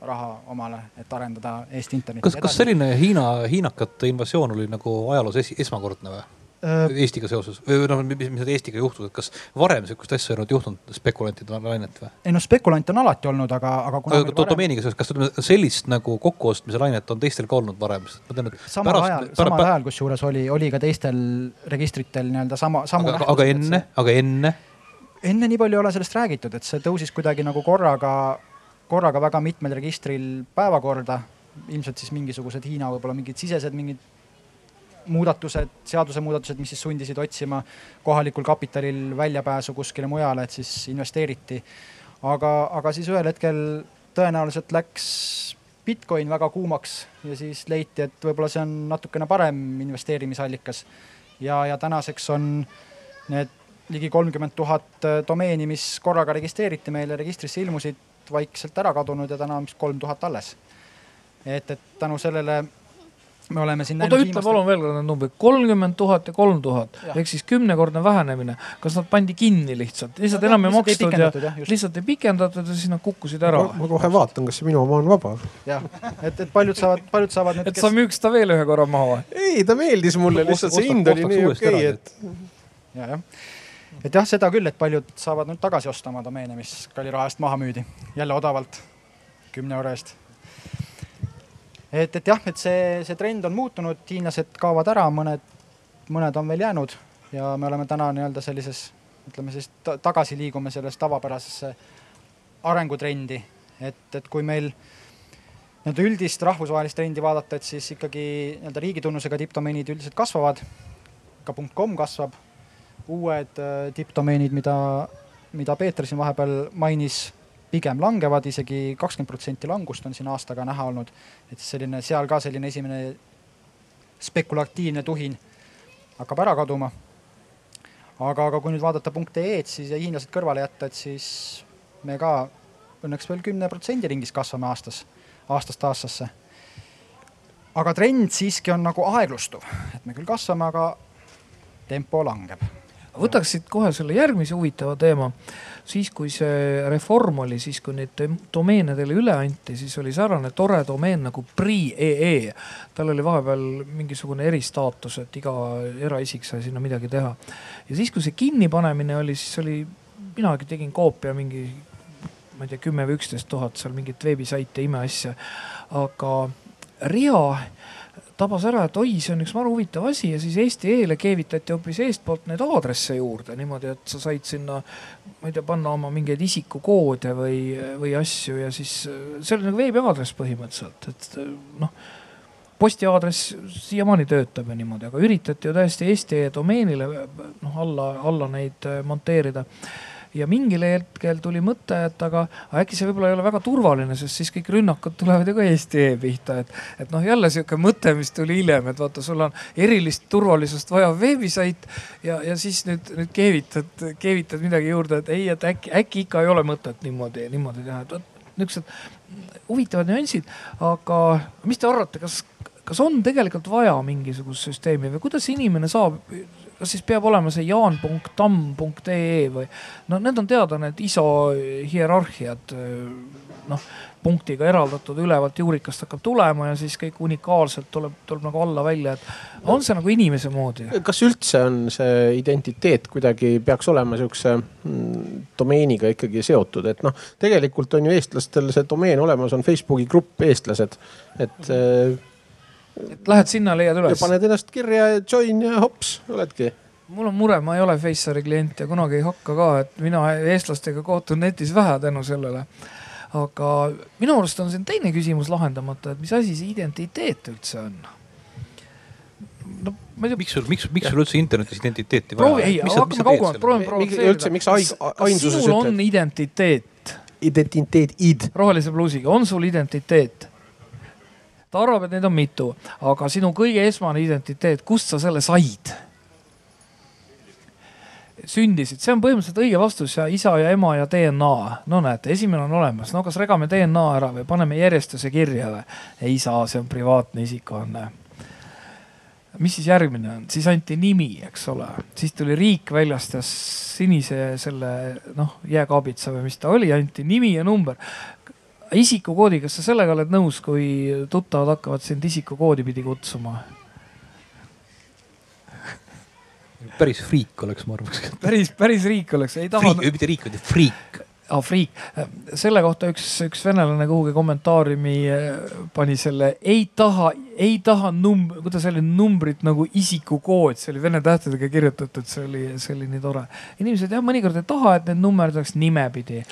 raha omale, et arendada Eesti internetti. kas, kas selline Hiina, hiinakate invasioon oli nagu ajaloos esi, esmakordne või? Äh, Eestiga seoses või noh, mis, nüüd Eestiga juhtus, et kas varem sihukest asja ei olnud juhtunud spekulantide lainet või? ei no spekulante on alati olnud, aga, aga aga domeeniga seoses, kas ütleme sellist nagu kokkuostmise lainet on teistel ka olnud varem, samal pärast, ajal, samal ajal kusjuures oli, oli ka teistel registritel nii-öelda sama, samu aga, aga enne, aga enne? enne nii palju ei ole sellest räägitud, et see tõusis kuidagi nagu korraga, korraga väga mitmel registril päevakorda. ilmselt siis mingisugused Hiina võib-olla mingid sisesed mingid muudatused, seadusemuudatused, mis siis sundisid otsima kohalikul kapitalil väljapääsu kuskile mujale, et siis investeeriti. aga, aga siis ühel hetkel tõenäoliselt läks Bitcoin väga kuumaks ja siis leiti, et võib-olla see on natukene parem investeerimisallikas. ja, ja tänaseks on need ligi kolmkümmend tuhat domeeni, mis korraga registreeriti meile, registrisse ilmusid, vaikselt ära kadunud ja täna on vist kolm tuhat alles. et, et tänu sellele me oleme siin oota, ütle palun veel kord need numbrid, kolmkümmend tuhat ja kolm tuhat ehk siis kümnekordne vähenemine. kas nad pandi kinni lihtsalt, lihtsalt no, enam ei makstud ja lihtsalt ei pikendatud ja siis nad kukkusid ära? ma kohe vaatan, kas see minu oma on vaba. jah, et, et paljud saavad, paljud saavad et kes... sa müüks ta veel ühe korra maha või? ei, ta meeldis mulle lihtsalt, see hind oli nii okei okay,, et. ja, jah et jah, seda küll, et paljud saavad nüüd tagasi osta oma domeene, mis kalli raha eest maha müüdi, jälle odavalt, kümne euro eest et, et jah, et see, see trend on muutunud, hiinlased kaovad ära, mõned, mõned on veel jäänud ja me oleme täna nii-öelda sellises, ütleme siis tagasi liigume selles tavapärasesse arengutrendi, et, et kui meil nii-öelda üldist rahvusvahelist trendi vaadata, et siis ikkagi nii-öelda riigitunnusega tippdomeenid üldiselt kasvavad. ka .com kasvab, uued äh, tippdomeenid, mida, mida Peeter siin vahepeal mainis pigem langevad isegi, isegi kakskümmend protsenti langust on siin aastaga näha olnud. et selline, seal ka selline esimene spekulatiivne tuhin hakkab ära kaduma. aga, aga kui nüüd vaadata .ee-d siis ja hiinlased kõrvale jätta, et siis me ka õnneks veel kümne protsendi ringis kasvame aastas, aastast aastasse. aga trend siiski on nagu aeglustuv, et me küll kasvame, aga tempo langeb. Võtaks siit kohe selle järgmise huvitava teema siis, kui see reform oli, siis kui neid domeene teile üle anti, siis oli säärane tore domeen nagu pri.ee. tal oli vahepeal mingisugune eristaatus, et iga eraisik sai sinna midagi teha. ja siis, kui see kinnipanemine oli, siis oli, minagi tegin koopia mingi, ma ei tea, kümme või üksteist tuhat seal mingit veebisaite, imeasja. aga Ria tabas ära, et oi, see on üks maru huvitav asi ja siis Eesti E-le keevitati hoopis eestpoolt neid aadresse juurde niimoodi, et sa said sinna, ma ei tea, panna oma mingeid isikukoode või, või asju ja siis see oli nagu veebiaadress põhimõtteliselt, et noh postiaadress siiamaani töötab ja niimoodi, aga üritati ju täiesti Eesti domeenile noh alla, alla neid monteerida ja mingil hetkel tuli mõte, et aga, aga äkki see võib-olla ei ole väga turvaline, sest siis kõik rünnakud tulevad ju ka Eesti e pihta, et, et noh, jälle sihuke mõte, mis tuli hiljem, et vaata, sul on erilist turvalisust vajav veebisait ja, ja siis nüüd, nüüd keevitad, keevitad midagi juurde, et ei, et äkki, äkki ikka ei ole mõtet niimoodi, niimoodi teha, et vot niisugused huvitavad nüansid, aga mis te arvate, kas, kas on tegelikult vaja mingisugust süsteemi või kuidas inimene saab kas siis peab olema see jaan.tamm.ee või no need on teada need ISO hierarhiad noh punktiga eraldatud ülevalt juurikast hakkab tulema ja siis kõik unikaalselt tuleb, tuleb nagu alla välja, et on see nagu inimese moodi? kas üldse on see identiteet kuidagi peaks olema sihukese mm, domeeniga ikkagi seotud, et noh, tegelikult on ju eestlastel see domeen olemas, on Facebooki grupp eestlased, et mm. -hmm et lähed sinna, leiad üles. paned ennast kirja ja join ja hops, oledki mul on mure, ma ei ole Faceari klient ja kunagi ei hakka ka, et mina eestlastega kohtun netis vähe tänu sellele. aga minu arust on siin teine küsimus lahendamata, et mis asi see identiteet üldse on? no ma ei tea. miks sul, miks, miks sul üldse internetis identiteeti vaja on? ei, hakkame kaugemalt, proovime provotseerida. üldse, miks ainsuses ütled? sul on identiteet? identiteet, id. rohelise pluusiga, on sul identiteet? Ta arvab, et neid on mitu, aga sinu kõige esmane identiteet, kust sa selle said? sündisid, see on põhimõtteliselt õige vastus ja isa ja ema ja DNA. no näete, esimene on olemas, no kas regame DNA ära või paneme järjestuse kirja või? ei saa, see on privaatne isikuanne. mis siis järgmine on, siis anti nimi, eks ole, siis tuli riik väljastas sinise selle noh, jääkaabitsa või mis ta oli, anti nimi ja number isikukoodi, kas sa sellega oled nõus, kui tuttavad hakkavad sind isikukoodi pidi kutsuma? päris friik oleks, ma arvaks. päris, päris riik oleks, ei taha. mitte riik, vaid friik. Aa, friik. selle kohta üks, üks venelane kuhugi kommentaariumi eh, pani selle, ei taha, ei taha num-, kuidas oli, numbrit nagu isikukood, see oli vene tähtedega kirjutatud, see oli, see oli nii tore. inimesed jah, mõnikord ei taha, et need numbrid oleks nimepidi.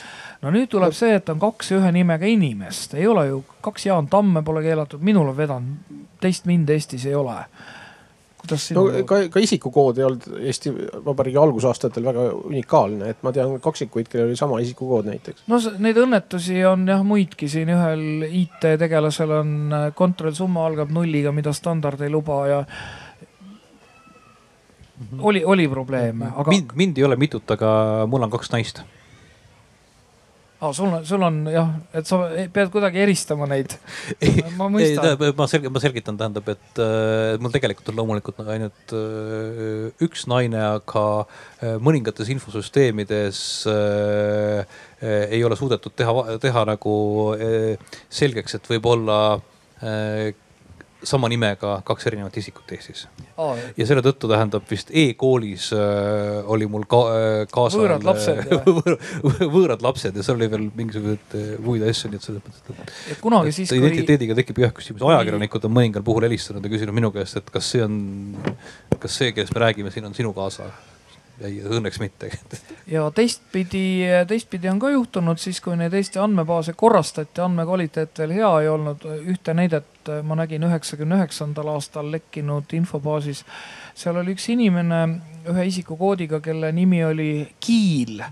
no nüüd tuleb see, et on kaks ühe nimega inimest, ei ole ju, kaks Jaan Tamme pole keelatud, minul on vedanud, teist mind Eestis ei ole kuidas sinu no, ka, ka isikukood ei olnud Eesti Vabariigi algusaastatel väga unikaalne, et ma tean kaksikuid, kellel oli sama isikukood näiteks. no neid õnnetusi on jah muidki, siin ühel IT-tegelasel on äh, kontrollsumma algab nulliga, mida standard ei luba ja oli, oli probleeme, aga. mind, mind ei ole mitut, aga mul on kaks naist aa, sul on, sul on jah, et sa pead kuidagi eristama neid. ma mõistan. ma selg-, ma selgitan, tähendab, et äh, mul tegelikult on loomulikult ainult äh, üks naine, aga äh, mõningates infosüsteemides äh, äh, ei ole suudetud teha, teha nagu äh, selgeks, et võib-olla äh, sama nimega kaks erinevat isikut Eestis oh.. ja selle tõttu tähendab vist e-koolis äh, oli mul ka, äh, kaasa. võõrad lapsed võõrad lapsed ja seal oli veel mingisuguseid äh, muid asju, nii et selles mõttes, et. et kunagi siis. identiteediga kui... tekib jah küsimus, ajakirjanikud on mõningal puhul helistanud ja küsinud minu käest, et kas see on, kas see, kellest me räägime, siin on sinu kaasa ei, õnneks mitte ja teistpidi, teistpidi on ka juhtunud siis, kui neid Eesti andmebaase korrastati, andmekvaliteet veel hea ei olnud. ühte näidet ma nägin üheksakümne üheksandal aastal lekkinud infobaasis. seal oli üks inimene ühe isikukoodiga, kelle nimi oli Kiil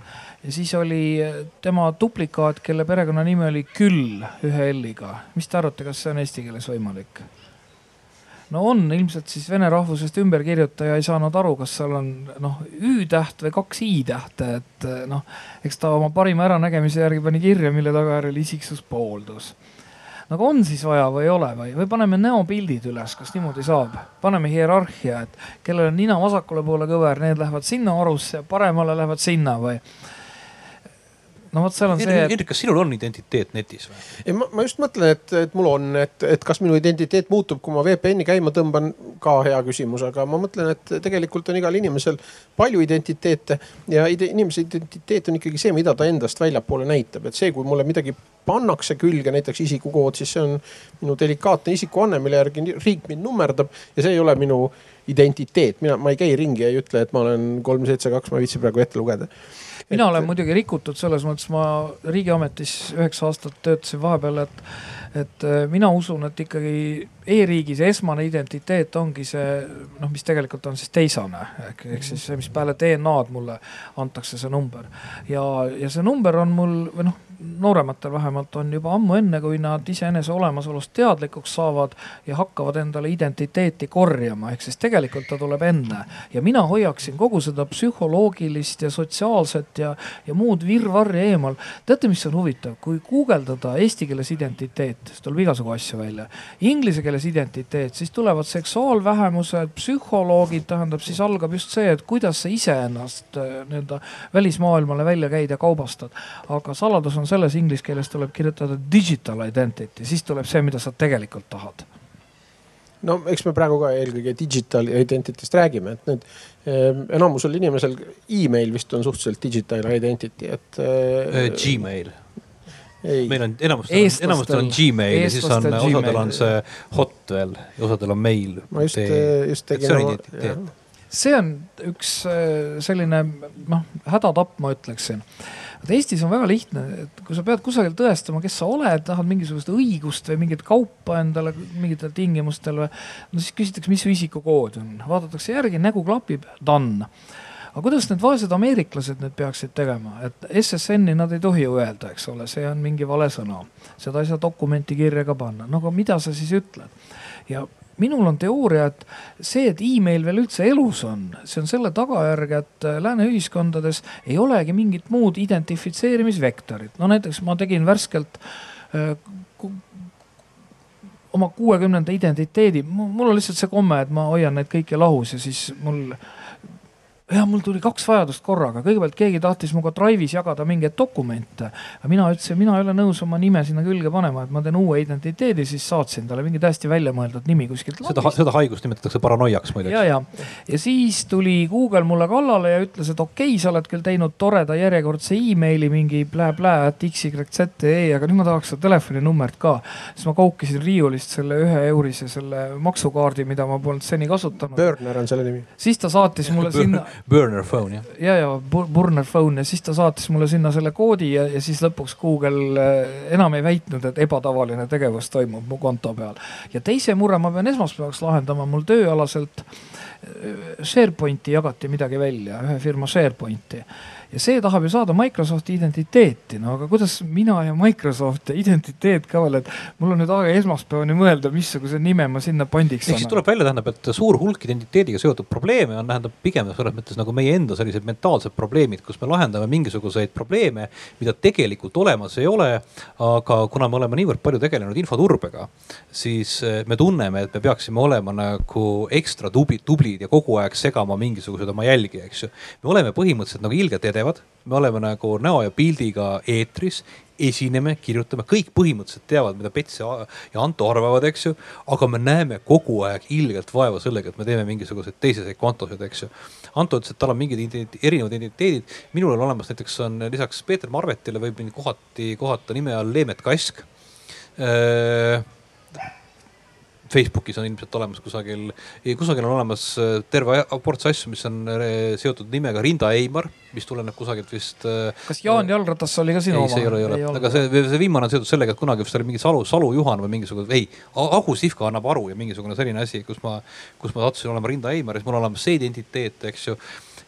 ja siis oli tema duplikaat, kelle perekonnanimi oli Küll ühe L-iga. mis te arvate, kas see on eesti keeles võimalik? No on ilmselt siis vene rahvusest ümberkirjutaja ei saanud aru, kas seal on noh Ü-täht või kaks I-tähte, et noh, eks ta oma parima äranägemise järgi pani kirja, mille tagajärjel isiksus pooldus. nagu on siis vaja või ei ole või, või paneme näopildid üles, kas niimoodi saab? paneme hierarhia, et kellel on nina vasakule poole kõver, need lähevad sinna varusse, paremale lähevad sinna või no vot, seal on see et.... kas sinul on identiteet netis või? ei, ma, ma just mõtlen, et, et mul on, et, et kas minu identiteet muutub, kui ma VPN-i käima tõmban, ka hea küsimus, aga ma mõtlen, et tegelikult on igal inimesel palju identiteete ja ide, inimese identiteet on ikkagi see, mida ta endast väljapoole näitab, et see, kui mulle midagi pannakse külge, näiteks isikukood, siis see on minu delikaatne isikuanne, mille järgi riik mind nummerdab ja see ei ole minu identiteet, mina, ma ei käi ringi ja ei ütle, et ma olen kolm, seitse, kaks, ma ei viitsi praegu ette lugeda mina et... olen muidugi rikutud selles mõttes, ma riigiametis üheksa aastat töötasin vahepeal, et, et äh, mina usun, et ikkagi e-riigis esmane identiteet ongi see noh, mis tegelikult on siis teisane ehk, ehk siis see, mis peale DNA-d mulle antakse, see number. ja, ja see number on mul või noh, noorematel vähemalt on juba ammu enne, kui nad iseenese olemasolust teadlikuks saavad ja hakkavad endale identiteeti korjama, ehk siis tegelikult ta tuleb enne. ja mina hoiaksin kogu seda psühholoogilist ja sotsiaalset ja, ja muud virvarri eemal. teate, mis on huvitav, kui guugeldada eesti keeles identiteet, siis tuleb igasugu asju välja. Inglise keeles identiteet, siis tulevad seksuaalvähemused, psühholoogid, tähendab siis algab just see, et kuidas sa iseennast äh, nii-öelda välismaailmale välja käid ja kaubastad. aga saladus on selles inglise keeles tuleb kirjutada digital identity, siis tuleb see, mida sa tegelikult tahad no eks me praegu ka eelkõige digital identity'st räägime, et nüüd eh, enamusel inimesel email vist on suhteliselt digital identity, et äh,. Gmail. meil on enamustel, enamustel on Gmail ja siis on osadel on see hot veel ja osadel on mail. ma just, just tegin. see on üks selline noh, hädatapp, ma ütleksin vot Eestis on väga lihtne, et kui sa pead kusagil tõestama, kes sa oled, tahad mingisugust õigust või mingit kaupa endale mingitel tingimustel või. no siis küsitakse, mis su isikukood on, vaadatakse järgi, nägu klapib, done aga kuidas need vaesed ameeriklased nüüd peaksid tegema, et SSN-i nad ei tohi öelda, eks ole, see on mingi vale sõna. seda ei saa dokumenti kirja ka panna, no aga mida sa siis ütled? ja minul on teooria, et see, et email veel üldse elus on, see on selle tagajärg, et äh, lääne ühiskondades ei olegi mingit muud identifitseerimisvektorit. no näiteks ma tegin värskelt äh, oma kuuekümnenda identiteedi, mul on lihtsalt see komme, et ma hoian neid kõiki lahus ja siis mul ja mul tuli kaks vajadust korraga, kõigepealt keegi tahtis minuga Drive'is jagada mingeid dokumente. mina ütlesin, mina ei ole nõus oma nime sinna külge panema, et ma teen uue identiteedi, siis saatsin talle mingi täiesti väljamõeldud nimi kuskilt. seda, seda haigust nimetatakse paranoiaks muideks. ja, ja, ja siis tuli Google mulle kallale ja ütles, et okei okay,, sa oled küll teinud toreda järjekordse emaili mingi plää-plää, et XYZE, aga nüüd ma tahaks seda telefoninumbrit ka. siis ma koukisin riiulist selle ühe eurise selle maksukaardi, mida ma polnud seni kasutanud. Burner on selle nimi. siis ta saatis mulle sinna *laughs* Burner phone jah? ja, ja Burner phone ja siis ta saatis mulle sinna selle koodi ja, ja siis lõpuks Google äh, enam ei väitnud, et ebatavaline tegevus toimub mu konto peal. ja teise mure ma pean esmaspäevaks lahendama, mul tööalaselt äh, SharePointi jagati midagi välja, ühe firma SharePointi ja see tahab ju saada Microsofti identiteeti, no aga kuidas mina ja Microsoft ja identiteet ka veel, et mul on nüüd aega esmaspäevani mõelda, missuguse nime ma sinna pandiks. ehk siis tuleb välja, tähendab, et suur hulk identiteediga seotud probleeme on, tähendab pigem selles mõttes nagu meie enda sellised mentaalsed probleemid, kus me lahendame mingisuguseid probleeme, mida tegelikult olemas ei ole. aga kuna me oleme niivõrd palju tegelenud infoturbega, siis eh, me tunneme, et me peaksime olema nagu ekstra tublid, tublid ja kogu aeg segama mingisuguseid oma jälgi, eks ju. me oleme põhimõtteliselt nagu ilgelt teevad, me oleme nagu näo ja pildiga eetris, esineme, kirjutame, kõik põhimõtteliselt teavad, mida Pets ja, Anto arvavad, eks ju. aga me näeme kogu aeg ilgelt vaeva sellega, et me teeme mingisuguseid teiseseid kontosid, eks ju. Anto ütles, et tal on mingid identiteed, erinevad identiteedid, minul on olemas näiteks on lisaks Peeter Marvetile võib mind kohati kohata nime all Leemet Kask äh, Facebookis on ilmselt olemas kusagil, kusagil on olemas äh, terve ports asju, mis on äh, seotud nimega Rinda Eimar, mis tuleneb kusagilt vist. Äh, kas Jaan Jalratas oli ka sinu ei, oma? ei, see ei ole, ei ole, aga see, see viimane on seotud sellega, et kunagi vist oli mingi Salu, Salu Juhan või mingisugune, ei, Agu Sihvka annab aru ja mingisugune selline asi, kus ma, kus ma sattusin olema Rinda Eimar ja siis mul on olemas see identiteet, eks ju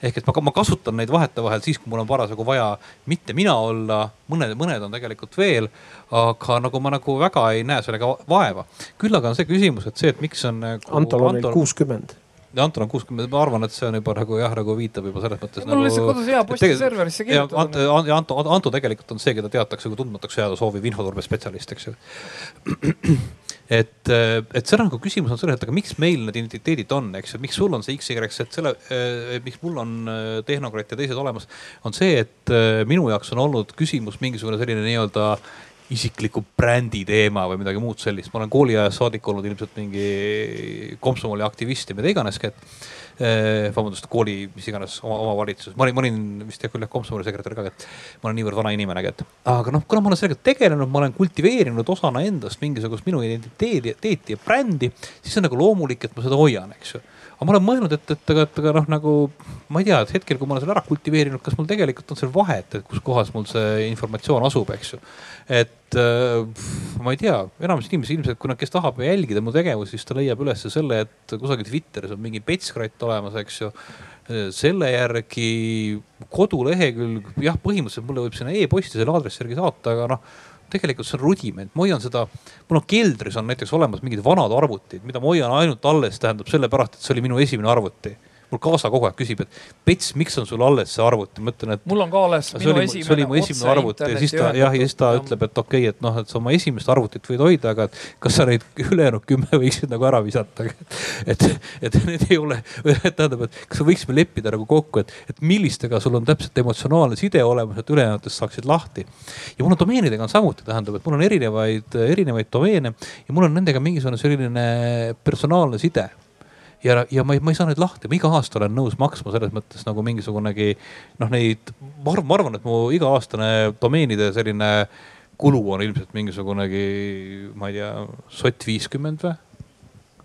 ehk et ma, ma kasutan neid vahetevahel siis, kui mul on parasjagu vaja mitte mina olla, mõned, mõned on tegelikult veel. aga nagu ma nagu väga ei näe sellega vaeva. küll aga on see küsimus, et see, et miks on nagu,. Antol on veel kuuskümmend ja Anton on kuuskümmend, ma arvan, et see on juba nagu jah, nagu viitab juba selles mõttes. mul on lihtsalt nagu kodus hea posti serverisse kirjutatud. ja Anto, Anto tegelikult on see, keda teatakse kui tundmatuks jääda sooviv infoturbespetsialist, eks ju et, et see nagu küsimus on selles, et aga miks meil need identiteedid on, eks ju, miks sul on see X, Y, Z, selle eh,, miks mul on eh, tehnokraat ja teised olemas. on see, et minu jaoks on olnud küsimus mingisugune selline nii-öelda isikliku brändi teema või midagi muud sellist. ma olen kooliajast saadik olnud ilmselt mingi komsomoli aktivist ja mida iganeski, et vabandust, kooli, mis iganes oma, omavalitsus, ma olin, ma olin vist jah küll jah komsomoli sekretär ka, et ma olen niivõrd vana inimene, et aga noh, kuna ma olen sellega tegelenud, ma olen kultiveerinud osana endast mingisugust minu identiteedi, identiteeti ja brändi, siis on nagu loomulik, et ma seda hoian, eks ju. Aga ma olen mõelnud, et, et aga, et aga noh, nagu ma ei tea, et hetkel, kui ma olen selle ära kultiveerinud, kas mul tegelikult on seal vahet, et kus kohas mul see informatsioon asub, eks ju. et äh, ma ei tea, enamus inimesi ilmselt, kui nad, kes tahab jälgida mu tegevusi, siis ta leiab üles selle, et kusagil Twitteris on mingi petskratt olemas, eks ju. Selle järgi kodulehekülg, jah, põhimõtteliselt mulle võib sinna e-posti selle aadressi järgi saata, aga noh tegelikult see on rudiment, ma hoian seda, mul on keldris on näiteks olemas mingid vanad arvutid, mida ma hoian ainult alles, tähendab sellepärast, et see oli minu esimene arvuti mul kaasa kogu aeg küsib, et Pets, miks on sul alles see arvuti, ma ütlen, et. mul on ka alles. see oli, see oli mu esimene arvuti ja siis ta jah, ja siis ta ütleb, et okei okay,, et noh, et sa oma esimest arvutit võid hoida, aga et kas sa neid ülejäänud kümme võiksid nagu ära visata. *laughs* et, et need ei ole, *laughs* tähendab, et kas me võiksime leppida nagu kokku, et, et millistega sul on täpselt emotsionaalne side olemas, et ülejäänutest saaksid lahti. ja mul on domeenidega on samuti, tähendab, et mul on erinevaid, erinevaid domeene ja mul on nendega mingisugune selline personaalne side ja, ja ma ei, ma ei saa neid lahti, ma iga aasta olen nõus maksma selles mõttes nagu mingisugunegi noh, neid, ma arvan, ma arvan, et mu iga-aastane domeenide selline kulu on ilmselt mingisugunegi, ma ei tea, sott viiskümmend või?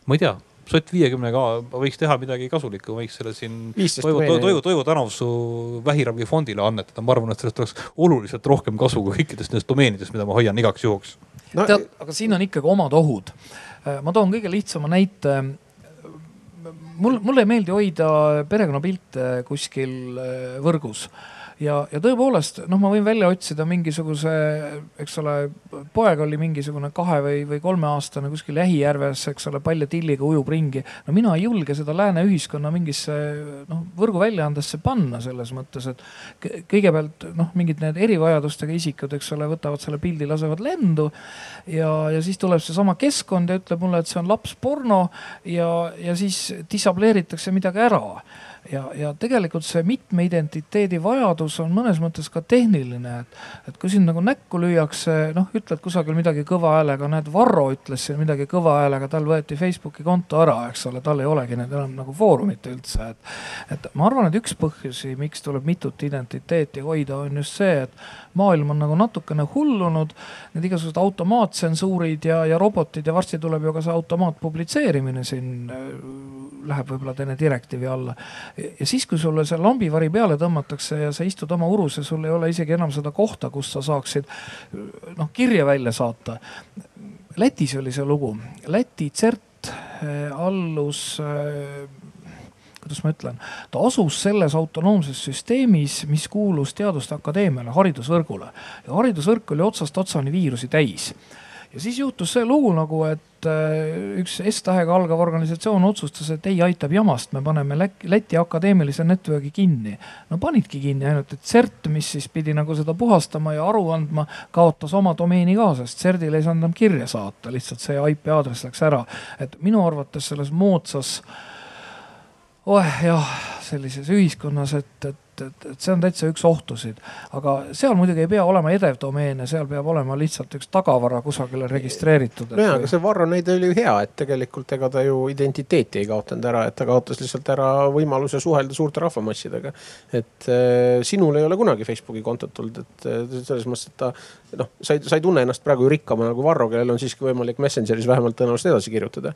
ma ei tea, sott viiekümnega võiks teha midagi kasulikku, võiks selle siin Toivo, Toivo, Toivo Tänavsuu vähiravifondile annetada, ma arvan, et sellest oleks oluliselt rohkem kasu kui kõikidest nendest domeenidest, mida ma hoian igaks juhuks no,. tead, aga siin on ikkagi omad ohud. ma toon kõige lihtsama näite mul, mulle ei meeldi hoida perekonnapilte kuskil võrgus ja, ja tõepoolest noh, ma võin välja otsida mingisuguse, eks ole, poeg oli mingisugune kahe või, või kolmeaastane kuskil Ähijärves, eks ole, palja tilliga ujub ringi. no mina ei julge seda lääne ühiskonna mingisse noh, võrguväljaandesse panna selles mõttes, et kõigepealt noh, mingid need erivajadustega isikud, eks ole, võtavad selle pildi, lasevad lendu. ja, ja siis tuleb seesama keskkond ja ütleb mulle, et see on lapsporno ja, ja siis disableeritakse midagi ära ja, ja tegelikult see mitme identiteedi vajadus on mõnes mõttes ka tehniline, et, et kui sind nagu näkku lüüakse, noh, ütled kusagil midagi kõva häälega, näed, Varro ütles siin midagi kõva häälega, tal võeti Facebooki konto ära, eks ole, tal ei olegi nüüd enam nagu foorumit üldse, et. et ma arvan, et üks põhjusi, miks tuleb mitut identiteeti hoida, on just see, et maailm on nagu natukene hullunud. Need igasugused automaattsensuurid ja, ja robotid ja varsti tuleb ju ka see automaatpublitseerimine siin äh, läheb võib-olla teine direktiivi alla. Ja siis, kui sulle see lambivari peale tõmmatakse ja sa istud oma urus ja sul ei ole isegi enam seda kohta, kus sa saaksid noh, kirja välja saata. Lätis oli see lugu, Läti CERT äh, allus äh, kuidas ma ütlen, ta asus selles autonoomses süsteemis, mis kuulus Teaduste Akadeemiale, haridusvõrgule. Ja haridusvõrk oli otsast otsani viirusi täis ja siis juhtus see lugu nagu, et äh, üks S-tähega algav organisatsioon otsustas, et ei, aitab jamast, me paneme Läti akadeemilise network'i kinni. no panidki kinni, ainult et CERT, mis siis pidi nagu seda puhastama ja aru andma, kaotas oma domeeni ka, sest CERT-ile ei saanud enam kirja saata, lihtsalt see IP aadress läks ära. et minu arvates selles moodsas äh, oh jah, sellises ühiskonnas, et, et, et, et see on täitsa üks ohtusid. aga seal muidugi ei pea olema edev domeen ja seal peab olema lihtsalt üks tagavara kusagile registreeritud. nojah, aga see Varro näide oli ju hea, et tegelikult ega ta ju identiteeti ei kaotanud ära, et ta kaotas lihtsalt ära võimaluse suhelda suurte rahvamassidega. et äh, sinul ei ole kunagi Facebooki kontot tulnud, et äh, selles mõttes, et ta noh, sa ei, sa ei tunne ennast praegu ju rikkamana kui Varro, kellel on siiski võimalik Messengeris vähemalt tõenäoliselt edasi kirjutada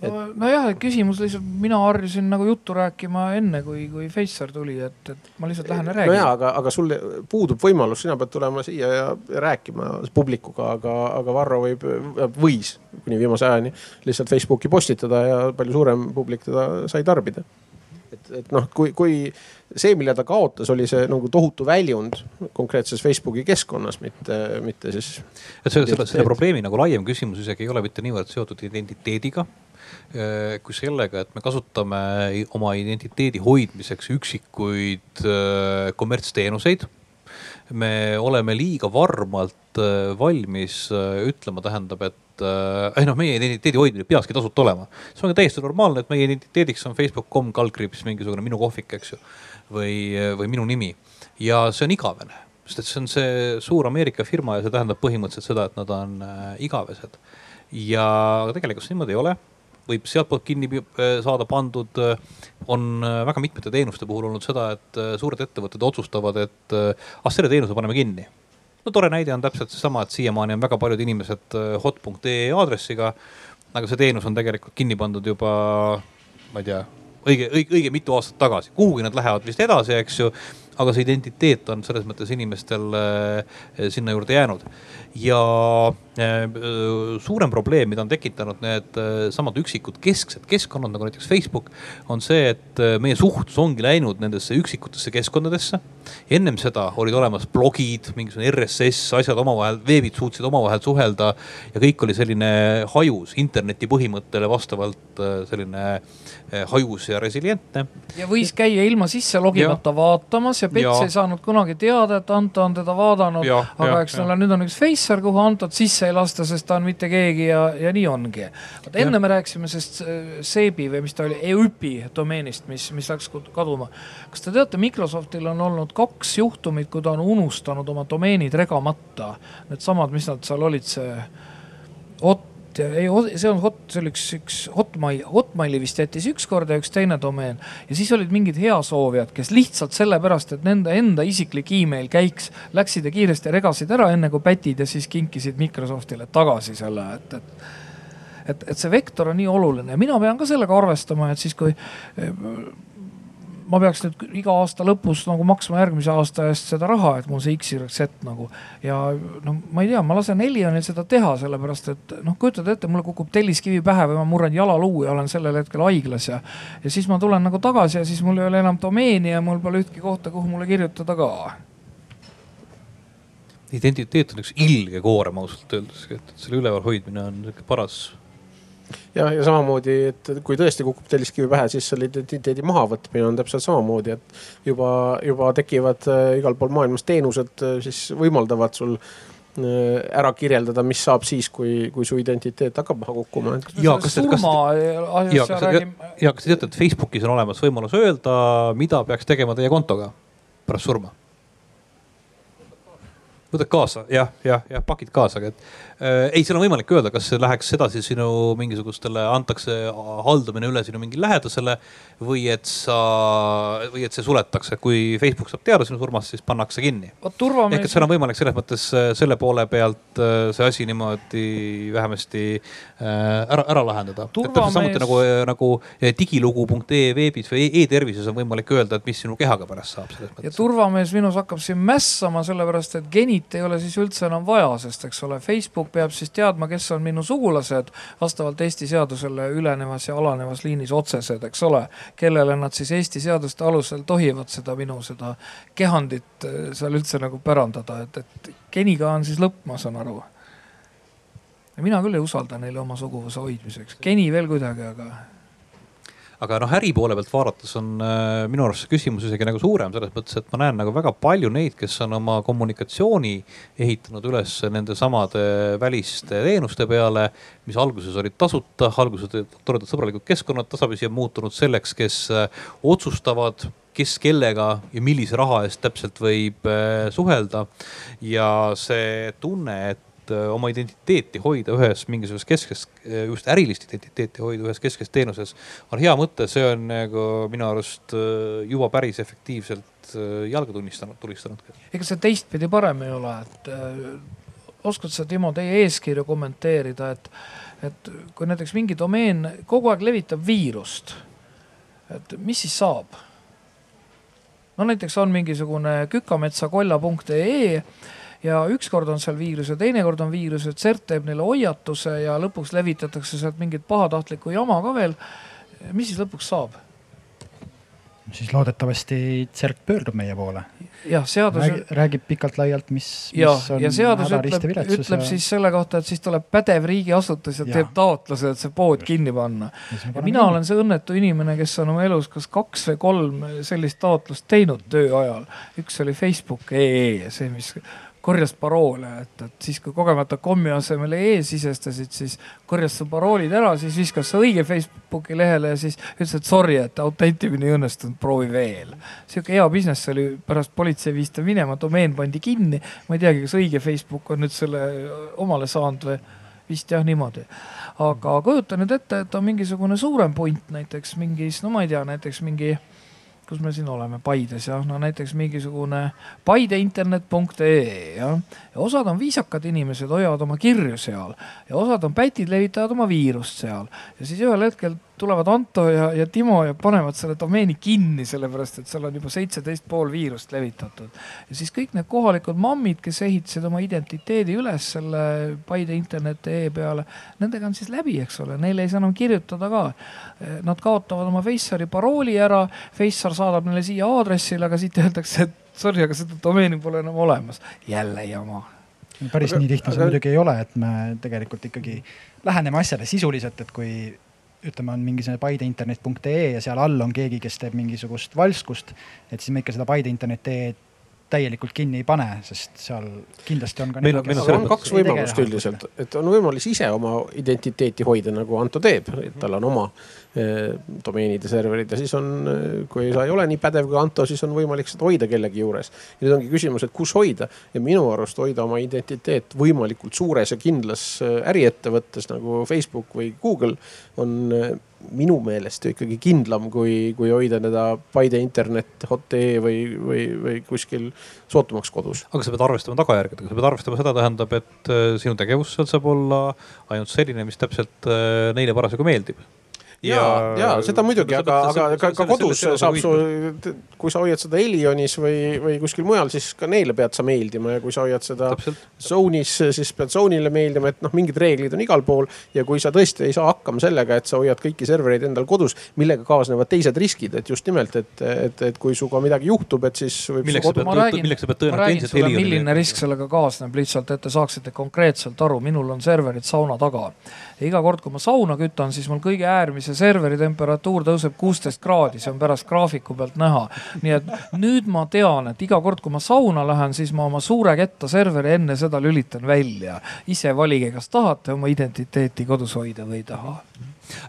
et.... nojah, küsimus lihtsalt, mina harjusin nagu juttu rääkima enne, kui, kui Facer tuli, et, et ma lihtsalt lähen ja räägin. nojah, aga, aga sul puudub võimalus, sina pead tulema siia ja rääkima publikuga, aga, aga Varro võib, võis kuni viimase ajani lihtsalt Facebooki postitada ja palju suurem publik teda sai tarbida et, et noh, kui, kui see, mille ta kaotas, oli see nagu tohutu väljund konkreetses Facebooki keskkonnas, mitte, mitte siis. et selle, selle, selle probleemi nagu laiem küsimus isegi ei ole mitte niivõrd seotud identiteediga kui sellega, et me kasutame oma identiteedi hoidmiseks üksikuid äh, kommertsteenuseid. me oleme liiga varmalt äh, valmis ütlema, tähendab, et ei noh, meie identiteedi hoidmine peakski tasuta olema. see on ka täiesti normaalne, et meie identiteediks on facebook.com kaldkriips mingisugune minu kohvik, eks ju. või, või minu nimi ja see on igavene, sest et see on see suur Ameerika firma ja see tähendab põhimõtteliselt seda, et nad on igavesed. ja tegelikult see niimoodi ei ole võib sealtpoolt kinni äh, saada pandud. Äh, on äh, väga mitmete teenuste puhul olnud seda, et suured ettevõtted otsustavad, et ah selle teenuse paneme kinni. no tore näide on täpselt seesama, et siiamaani on väga paljud inimesed hot.ee aadressiga. aga see teenus on tegelikult kinni pandud juba, ma ei tea, õige, õige, õige mitu aastat tagasi, kuhugi nad lähevad vist edasi, eks ju aga see identiteet on selles mõttes inimestel sinna juurde jäänud ja äh, suurem probleem, mida on tekitanud need äh, samad üksikud kesksed keskkonnad nagu näiteks Facebook, on see, et äh, meie suhtlus ongi läinud nendesse üksikutesse keskkondadesse. ennem seda olid olemas blogid, mingisugune RSS, asjad omavahel, veebid suutsid omavahel suhelda ja kõik oli selline hajus interneti põhimõttele vastavalt selline hajus ja resilientne. ja võis käia ilma sisse logimata ja. vaatamas ja Pets ei saanud kunagi teada, et Anto on teda vaadanud. aga eks ole, nüüd on üks Face Pitsar, kuhu Antot sisse ei lasta, sest ta on mitte keegi ja, ja nii ongi. vaata enne me rääkisime sellest äh, Seebi või mis ta oli, EÜPi domeenist, mis, mis läks kaduma. kas te teate, Microsoftil on olnud kaks juhtumit, kui ta on unustanud oma domeenid regamata. Needsamad, mis nad seal olid, see Ott et ei, see on hot, see oli üks, üks Hotmail, Hotmaili vist jättis üks kord ja üks teine domeen. ja siis olid mingid heasoovijad, kes lihtsalt sellepärast, et nende enda isiklik email käiks, läksid ja kiiresti regasid ära, enne kui pätid ja siis kinkisid Microsoftile tagasi selle, et, et et, et see vektor on nii oluline ja mina pean ka sellega arvestama, et siis kui ma peaks nüüd iga aasta lõpus nagu maksma järgmise aasta eest seda raha, et mul see X-Y-Z nagu. ja no ma ei tea, ma lasen Elionil seda teha, sellepärast et noh, kujutad ette, mulle kukub telliskivi pähe või ma murran jalaluu ja olen sellel hetkel haiglas ja. ja siis ma tulen nagu tagasi ja siis mul ei ole enam domeeni ja mul pole ühtki kohta, kuhu mulle kirjutada ka identiteet on üks ilge koorem ausalt öeldes, et selle üleval hoidmine on sihuke paras ja, ja samamoodi, et kui tõesti kukub telliskivi pähe, siis selle identiteedi mahavõtmine on täpselt samamoodi, et juba, juba tekivad äh, igal pool maailmas teenused, äh, siis võimaldavad sul äh, ära kirjeldada, mis saab siis, kui, kui su identiteet hakkab maha kukkuma. ja kas kas ja, kas ja kas te teate, et Facebookis on olemas võimalus öelda, mida peaks tegema teie kontoga pärast surma? Võtad kaasa jah, jah, jah, pakid kaasa, aga et äh, ei, seal on võimalik öelda, kas see läheks edasi sinu mingisugustele, antakse haldamine üle sinu mingile lähedasele või et sa, või et see suletakse, kui Facebook saab teada sinu surmast, siis pannakse kinni. ehk et seal on võimalik selles mõttes äh, selle poole pealt äh, see asi niimoodi vähemasti äh, ära, ära lahendada. samuti nagu, nagu digilugu.ee veebis või e-tervises on võimalik öelda, et mis sinu kehaga pärast saab selles mõttes. ja turvamees minus hakkab siin mässama, sellepärast et genid ei ole siis üldse enam vaja, sest eks ole, Facebook peab siis teadma, kes on minu sugulased vastavalt Eesti seadusele ülenevas ja alanevas liinis otsesed, eks ole kellele nad siis Eesti seaduste alusel tohivad seda minu seda kehandit äh, seal üldse nagu pärandada, et, et geniga on siis lõpp, ma saan aru. mina küll ei usalda neile oma suguvõsa hoidmiseks, geni veel kuidagi, aga aga noh, äri poole pealt vaadates on äh, minu arust see küsimus isegi nagu suurem selles mõttes, et ma näen nagu väga palju neid, kes on oma kommunikatsiooni ehitanud üles nende samade väliste teenuste peale, mis alguses olid tasuta, alguses olid toredad sõbralikud keskkonnad, tasapisi on muutunud selleks, kes äh, otsustavad kes kellega ja millise raha eest täpselt võib äh, suhelda. ja see tunne, et et äh, oma identiteeti hoida ühes mingisuguses keskses, äh, just ärilist identiteeti hoida ühes keskses teenuses on hea mõte, see on nagu minu arust äh, juba päris efektiivselt jalga tunnistanud, tulistanud. ega see teistpidi parem ei ole, et oskad sa, Timo, teie eeskirju kommenteerida, et, et kui näiteks mingi domeen kogu aeg levitab viirust, et mis siis saab? no näiteks on mingisugune kükametsakolla.ee ja ükskord on seal viirus ja teinekord on viirus, et CERT teeb neile hoiatuse ja lõpuks levitatakse sealt mingit pahatahtlikku jama ka veel. mis siis lõpuks saab? siis loodetavasti CERT pöördub meie poole. jah, seadus räägib, räägib pikalt-laialt, mis, mis on ja seadus ütleb, ja... siis selle kohta, et siis tuleb pädev riigiasutus ja, ja teeb taotluse, et see pood Just. kinni panna. mina kinni. olen see õnnetu inimene, kes on oma elus kas kaks või kolm sellist taotlust teinud töö ajal. üks oli Facebook.ee, see, mis korjas paroole, et, et siis kui kogemata kommi asemele e sisestasid, siis korjas su paroolid ära, siis viskas sa õige Facebooki lehele ja siis ütles, et sorry, et autentimine ei õnnestunud, proovi veel. sihuke hea business oli, pärast politsei viis ta minema, domeen pandi kinni. ma ei teagi, kas õige Facebook on nüüd selle omale saanud või vist jah, niimoodi. aga kujuta nüüd ette, et on mingisugune suurem punt näiteks mingis, no ma ei tea, näiteks mingi kus me siin oleme, Paides jah, no näiteks mingisugune paideinternet.ee jah. ja osad on viisakad inimesed, hoiavad oma kirju seal. Ja osad on pätid, levitavad oma viirust seal. Ja siis ühel hetkel tulevad Anto ja, ja Timo ja panevad selle domeeni kinni, sellepärast et seal on juba seitseteist pool viirust levitatud. ja siis kõik need kohalikud mammid, kes ehitasid oma identiteedi üles selle Paide internet.ee peale, nendega on siis läbi, eks ole, neile ei saa enam kirjutada ka. Nad kaotavad oma Feissari parooli ära, Feissar saadab neile siia aadressile, aga siit öeldakse, et sorry, aga seda domeeni pole enam olemas. jälle jama päris aga, nii lihtne see aga... muidugi ei ole, et me tegelikult ikkagi läheneme asjale sisuliselt, et kui ütleme, on mingisugune paideinternet.ee ja seal all on keegi, kes teeb mingisugust valskust, et siis me ikka seda Paide internet.ee täielikult kinni ei pane, sest seal kindlasti on ka. meil on, meil on, on kaks võimalust üldiselt, et on võimalus ise oma identiteeti hoida, nagu Anto teeb, et tal on oma eh, domeenide serverid ja siis on, kui sa ei ole nii pädev kui Anto, siis on võimalik seda hoida kellegi juures. ja nüüd ongi küsimus, et kus hoida ja minu arust hoida oma identiteet võimalikult suures ja kindlas eh, äriettevõttes nagu Facebook või Google on minu meelest ju ikkagi kindlam, kui, kui hoida teda Paide internet, hot.ee või, või, või kuskil sootumaks kodus. aga sa pead arvestama tagajärgedega, sa pead arvestama seda, tähendab, et äh, sinu tegevus seal saab olla ainult selline, mis täpselt äh, neile parasjagu meeldib ja, ja seda muidugi, aga, aga ka, ka kodus saab su, kui sa hoiad seda Elionis või, või kuskil mujal, siis ka neile pead sa meeldima ja kui sa hoiad seda Zone'is, siis pead Zone'ile meeldima, et noh, mingid reeglid on igal pool. ja kui sa tõesti ei saa hakkama sellega, et sa hoiad kõiki servereid endal kodus, millega kaasnevad teised riskid, et just nimelt, et, et, et kui sinuga midagi juhtub, et siis võib. milleks sa pead, milleks sa pead tõenäoliselt endiselt Elioni. milline risk sellega kaasneb, lihtsalt, et te saaksite konkreetselt aru, minul on serverid sauna taga ja iga kord, kui ma sauna kütan, siis mul kõige äärmise serveri temperatuur tõuseb kuusteist kraadi, see on pärast graafiku pealt näha. nii et nüüd ma tean, et iga kord, kui ma sauna lähen, siis ma oma suure ketta serveri enne seda lülitan välja. ise valige, kas tahate oma identiteeti kodus hoida või ei taha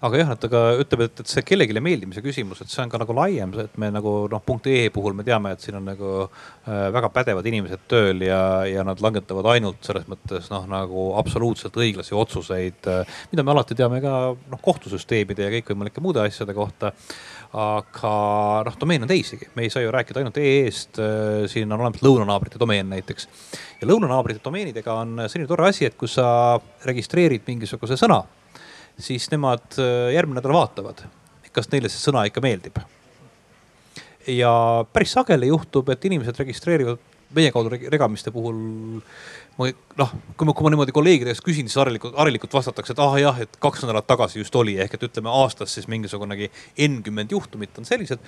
aga jah, et aga ütleme, et, et see kellelegi meeldimise küsimus, et see on ka nagu laiem, et me nagu noh, punkt E puhul me teame, et siin on nagu äh, väga pädevad inimesed tööl ja, ja nad langetavad ainult selles mõttes noh, nagu absoluutselt õiglasi otsuseid äh,. mida me alati teame ka noh, kohtusüsteemide ja kõikvõimalike muude asjade kohta aga noh, domeen on teisigi, me ei saa ju rääkida ainult EE-st, äh, siin on olemas lõunanaabrite domeen näiteks. ja lõunanaabrite domeenidega on selline tore asi, et kui sa registreerid mingisuguse sõna siis nemad äh, järgmine nädal vaatavad, kas neile see sõna ikka meeldib. ja päris sageli juhtub, et inimesed registreerivad meie kaudu regamiste puhul. ma noh, kui ma, kui ma niimoodi kolleegide käest küsin, siis harilikult, harilikult vastatakse, et ah jah, et kaks nädalat tagasi just oli, ehk et ütleme aastas siis mingisugunegi N-kümmend juhtumit on sellised.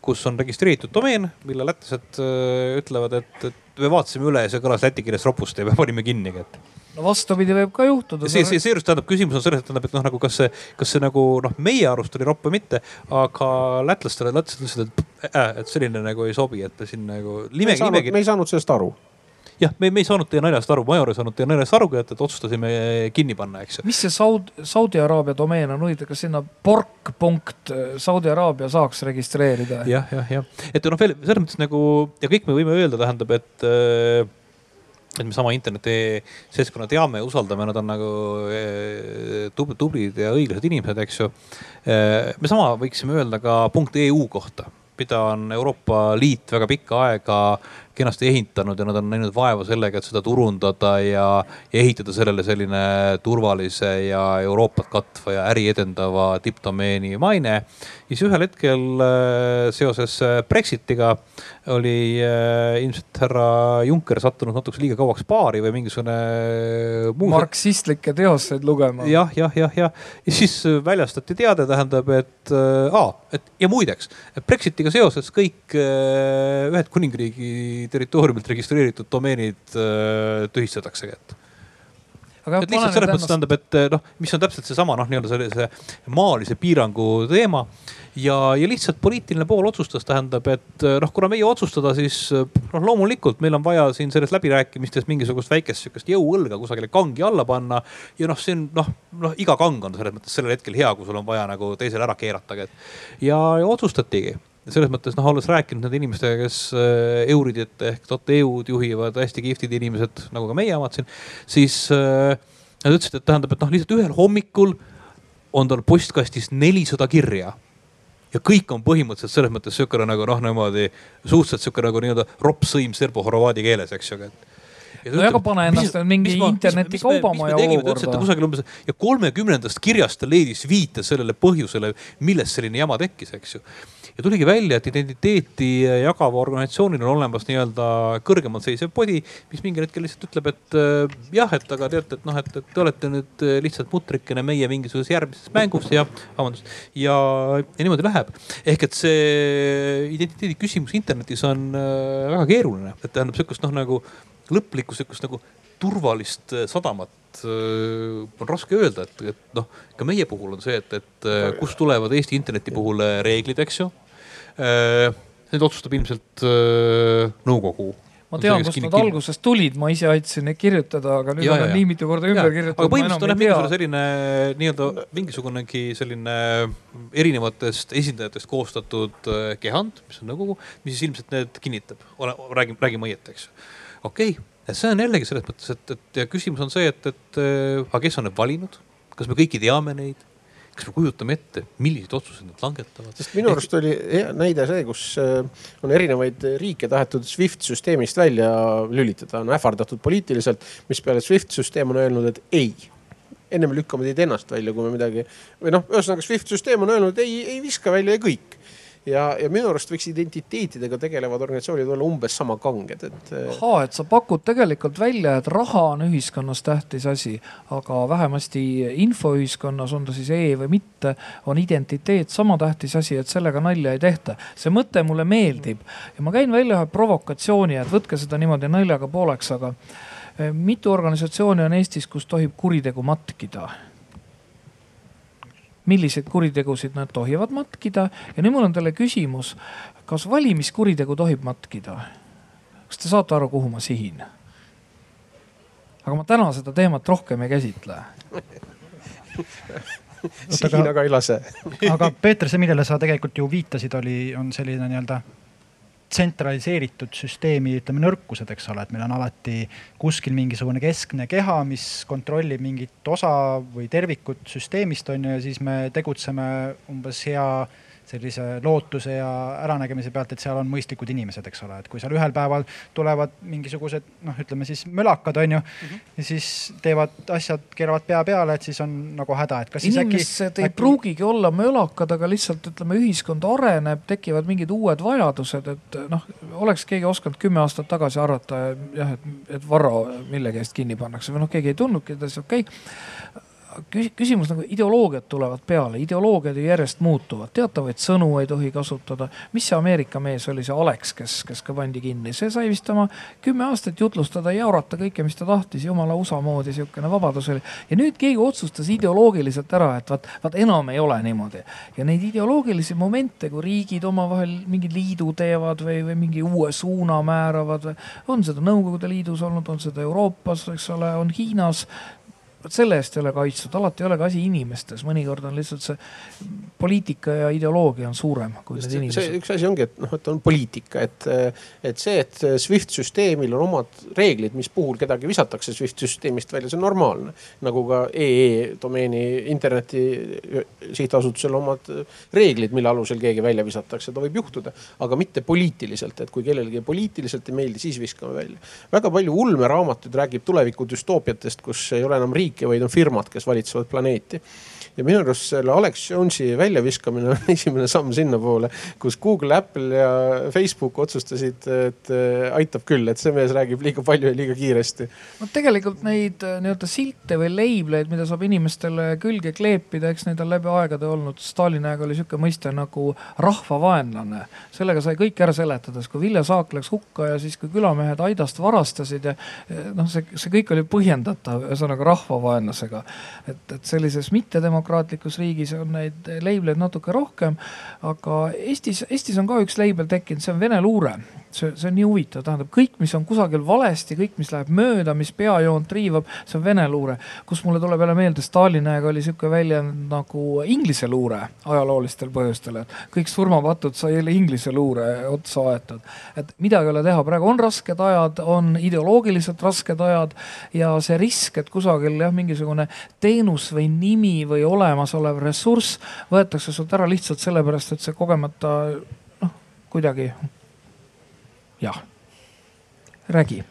kus on registreeritud domeen, mille lätlased äh, ütlevad, et, et me vaatasime üle ja see kõlas läti keeles ropust ja me panime kinnigi, et no vastupidi võib ka juhtuda. see, see, seejuures tähendab, küsimus on selles, et tähendab, et noh, nagu kas see, kas see nagu noh, meie arust oli ropp või mitte, aga lätlastele, lätlased ütlesid, et äh,, et selline nagu ei sobi, et siin nagu. me ei saanud, me ei saanud sellest aru jah, me, me ei saanud teie naljast aru, major ei saanud teie naljast aru, et, et otsustasime kinni panna, eks ju. mis see Saud-, Saudi Araabia domeen on, huvitav, kas sinna pork punkt Saudi Araabia saaks registreerida ja,? jah, jah, jah, et noh, veel selles mõttes nagu ja kõik me võime öelda, tähendab, et äh, et me sama interneti seltskonna teame ja usaldame, nad on nagu eh, tublid ja õiglased inimesed, eks ju. Eh, me sama võiksime öelda ka punkt EU kohta, mida on Euroopa Liit väga pikka aega kenasti ehitanud ja nad on näinud vaeva sellega, et seda turundada ja, ja ehitada sellele selline turvalise ja Euroopat katva ja äri edendava tippdomeeni maine. ja siis ühel hetkel äh, seoses äh, Brexitiga oli äh, ilmselt härra Juncker sattunud natuke liiga kauaks baari või mingisugune muu. marksistlikke teoseid lugema. jah, jah, jah, jah ja siis väljastati teade, tähendab, et äh,, et ja muideks, Brexitiga seoses kõik Ühendkuningriigi territooriumilt registreeritud domeenid äh, tühistataksegi, et aga et lihtsalt selles mõttes tähendab, et äh, noh, mis on täpselt seesama noh, nii-öelda sellise maalise piirangu teema. ja, ja lihtsalt poliitiline pool otsustas, tähendab, et äh, noh, kuna meie otsustada, siis noh, loomulikult meil on vaja siin selles läbirääkimistes mingisugust väikest sihukest jõuõlga kusagile kangi alla panna. ja noh, see on noh, noh iga kang on selles mõttes sellel hetkel hea, kui sul on vaja nagu teisele ära keeratagi, et. ja, ja otsustatigi selles mõttes noh, olles rääkinud nende inimestega, kes äh, Euridit ehk .eu-d juhivad, hästi kihvtid inimesed nagu ka meie omad siin, siis äh, nad ütlesid, et tähendab, et noh, lihtsalt ühel hommikul on tal postkastis nelisada kirja. Ja kõik on põhimõtteliselt selles mõttes sihukene nagu noh, niimoodi suhteliselt sihuke nagu nii-öelda ropp sõim serbo-horvaadi keeles, eks ju, et no aga pane ennast mis, mingi interneti kaubamaja olukorda. kusagil umbes ja kolmekümnendast kirjast ta leidis viite sellele põhjusele, millest selline jama tekkis, eks ju. ja tuligi välja, et identiteeti jagava organisatsioonil on olemas nii-öelda kõrgemal seisev body, mis mingil hetkel lihtsalt ütleb, et äh, jah, et aga teate, et noh, et, te olete nüüd äh, lihtsalt mutrikene meie mingisuguses järgmises mängus ja vabandust ja, ja niimoodi läheb. ehk et see identiteedi küsimus internetis on äh, väga keeruline, et tähendab sihukest noh, nagu lõplikku sihukest nagu turvalist äh, sadamat äh, on raske öelda, et, et noh, ka meie puhul on see, et, et äh, kust tulevad Eesti interneti puhul reeglid, eks ju. Need otsustab ilmselt nõukogu. Ma tean, kust nad algusest tulid, ma ise aitasin neid kirjutada, aga nüüd ja, on nad nii mitu korda ümber kirjutatud. aga põhimõtteliselt on jah mingisugune selline nii-öelda mingisugunegi selline erinevatest esindajatest koostatud kehand, mis on nõukogu, mis siis ilmselt need kinnitab, räägime, räägime õieti, eks ju okei okay., see on jällegi selles mõttes, et, et ja küsimus on see, et, et äh, aga kes on need valinud, kas me kõiki teame neid kas me kujutame ette, milliseid otsuseid nad langetavad? sest minu arust oli hea näide see, kus äh, on erinevaid riike tahetud SWIFT süsteemist välja lülitada, on ähvardatud poliitiliselt, mispeale SWIFT süsteem on öelnud, et ei ennem lükkame teid ennast välja, kui me midagi või noh, ühesõnaga SWIFT süsteem on öelnud ei, ei viska välja ja kõik ja, ja minu arust võiks identiteetidega tegelevad organisatsioonid olla umbes sama kanged, et. Äh, ahaa, et sa pakud tegelikult välja, et raha on ühiskonnas tähtis asi, aga vähemasti infoühiskonnas, on ta siis e või mitte, on identiteet sama tähtis asi, et sellega nalja ei tehta. see mõte mulle meeldib ja ma käin välja ühe provokatsiooni, et võtke seda niimoodi naljaga pooleks, aga äh, mitu organisatsiooni on Eestis, kus tohib kuritegu matkida milliseid kuritegusid nad tohivad matkida ja nüüd mul on teile küsimus, kas valimiskuritegu tohib matkida? kas te saate aru, kuhu ma sihin? aga ma täna seda teemat rohkem ei käsitle sihin aga ei lase aga Peeter, see, millele sa tegelikult ju viitasid, oli, on selline nii-öelda tsentraliseeritud süsteemi, ütleme nõrkused, eks ole, et meil on alati kuskil mingisugune keskne keha, mis kontrollib mingit osa või tervikut süsteemist on ju, ja siis me tegutseme umbes hea sellise lootuse ja äranägemise pealt, et seal on mõistlikud inimesed, eks ole, et kui seal ühel päeval tulevad mingisugused noh, ütleme siis mölakad on ju mm, -hmm. ja siis teevad asjad, keeravad pea peale, et siis on nagu häda, et kas siis äkki. inimesed ei äkki... pruugigi olla mölakad, aga lihtsalt ütleme, ühiskond areneb, tekivad mingid uued vajadused, et noh, oleks keegi osanud kümme aastat tagasi arvata jah, et, et Varro millegi eest kinni pannakse või noh, keegi ei tundnudki, et okei okay küsimus nagu ideoloogiad tulevad peale, ideoloogiad ju järjest muutuvad, teatavaid sõnu ei tohi kasutada. mis see Ameerika mees oli, see Alex, kes, kes ka pandi kinni, see sai vist oma kümme aastat jutlustada, jaurata kõike, mis ta tahtis, jumala USA moodi sihukene vabadus oli. ja nüüd keegi otsustas ideoloogiliselt ära, et vaat, vaat enam ei ole niimoodi. ja neid ideoloogilisi momente, kui riigid omavahel mingi liidu teevad või, või mingi uue suuna määravad, on seda Nõukogude Liidus olnud, on seda Euroopas, eks ole, on Hiinas vot selle eest ei ole kaitstud, alati ei ole ka asi inimestes, mõnikord on lihtsalt see poliitika ja ideoloogia on suurem kui Just, need inimesed. üks asi ongi, et noh, et on poliitika, et, et see, et SWIFT süsteemil on omad reeglid, mis puhul kedagi visatakse SWIFT süsteemist välja, see on normaalne. nagu ka EE domeeni interneti sihtasutusel omad reeglid, mille alusel keegi välja visatakse, seda võib juhtuda, aga mitte poliitiliselt, et kui kellelegi poliitiliselt ei meeldi, siis viskame välja. väga palju ulmeraamatuid räägib tuleviku düstoopiatest, kus ei ole enam riiki riiki, vaid on firmad, kes valitsevad planeeti ja minu arust selle Alex Jonesi väljaviskamine on *laughs* esimene samm sinnapoole, kus Google, Apple ja Facebook otsustasid, et äh, aitab küll, et see mees räägib liiga palju ja liiga kiiresti. no tegelikult neid äh, nii-öelda silte või leibleid, mida saab inimestele külge kleepida, eks neid on läbi aegade olnud. Stalini aeg oli sihuke mõiste nagu rahvavaenlane. sellega sai kõik ära seletada, sest kui Vilja Saak läks hukka ja siis, kui külamehed Aidast varastasid ja äh, noh, see, see kõik oli põhjendatav, ühesõnaga rahvavaenlasega. et, et sellises mittedemokraatlikus demokraatlikus riigis on neid leibleid natuke rohkem. aga Eestis, Eestis on ka üks leibel tekkinud, see on Vene luure see, see on nii huvitav, tähendab kõik, mis on kusagil valesti, kõik, mis läheb mööda, mis peajoont riivab, see on Vene luure. kus mulle tuleb jälle meelde, Stalini aeg oli sihuke väljend nagu Inglise luure ajaloolistel põhjustel, et kõik surmapatud sai jälle Inglise luure otsa aetud. et midagi ei ole teha, praegu on rasked ajad, on ideoloogiliselt rasked ajad ja see risk, et kusagil jah, mingisugune teenus või nimi või olemasolev ressurss võetakse sult ära lihtsalt sellepärast, et see kogemata noh, kuidagi jah, räägi.